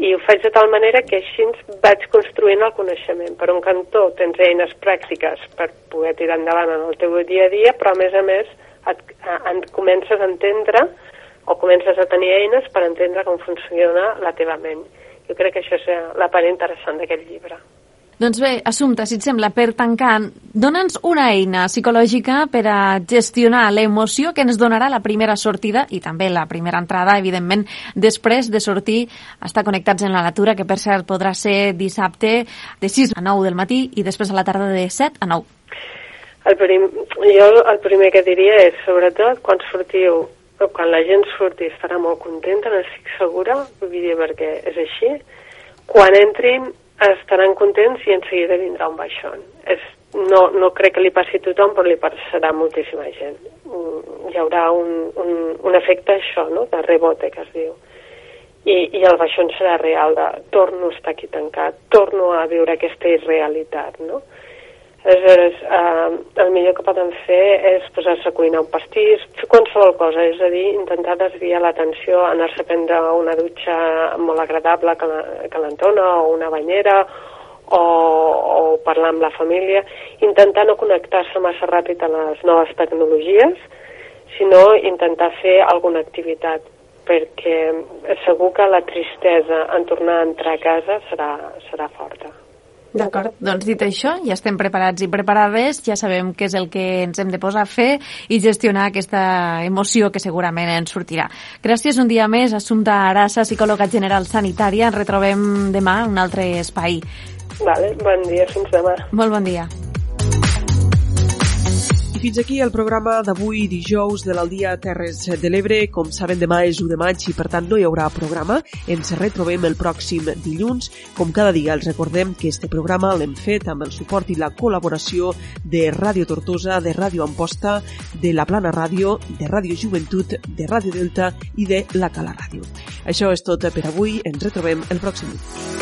I ho faig de tal manera que així vaig construint el coneixement. Per un cantó tens eines pràctiques per poder tirar endavant en el teu dia a dia, però a més a més et, et comences a entendre o comences a tenir eines per entendre com funciona la teva ment. Jo crec que això és la part interessant d'aquest llibre. Doncs bé, Assumpta, si et sembla, per tancar, dona'ns una eina psicològica per a gestionar l'emoció que ens donarà la primera sortida i també la primera entrada, evidentment, després de sortir, estar connectats en la natura, que per cert podrà ser dissabte de 6 a 9 del matí i després a la tarda de 7 a 9. El prim, jo el primer que diria és, sobretot, quan sortiu quan la gent surti estarà molt contenta, n'estic segura, vull dir, perquè és així. Quan entrin estaran contents i en seguida vindrà un baixón. És, no, no crec que li passi a tothom, però li passarà a moltíssima gent. Mm, hi haurà un, un, un efecte això, no?, de rebote, que es diu. I, i el baixón serà real, de torno a estar aquí tancat, torno a viure aquesta irrealitat, no? Aleshores, eh, el millor que poden fer és posar-se a cuinar un pastís, fer qualsevol cosa, és a dir, intentar desviar l'atenció, anar-se a prendre una dutxa molt agradable, calentona, o una banyera, o, o parlar amb la família, intentar no connectar-se massa ràpid a les noves tecnologies, sinó intentar fer alguna activitat, perquè segur que la tristesa en tornar a entrar a casa serà, serà forta. D'acord, doncs dit això, ja estem preparats i preparades, ja sabem què és el que ens hem de posar a fer i gestionar aquesta emoció que segurament ens sortirà. Gràcies un dia més, Assumpta Arassa, psicòloga general sanitària. Ens retrobem demà en un altre espai. Vale, bon dia, fins demà. Molt bon dia. I fins aquí el programa d'avui dijous de l'Aldia Terres de l'Ebre. Com saben, demà és 1 de maig i per tant no hi haurà programa. Ens retrobem el pròxim dilluns. Com cada dia els recordem que este programa l'hem fet amb el suport i la col·laboració de Ràdio Tortosa, de Ràdio Amposta, de La Plana Ràdio, de Ràdio Joventut, de Ràdio Delta i de La Cala Ràdio. Això és tot per avui. Ens retrobem el pròxim dilluns.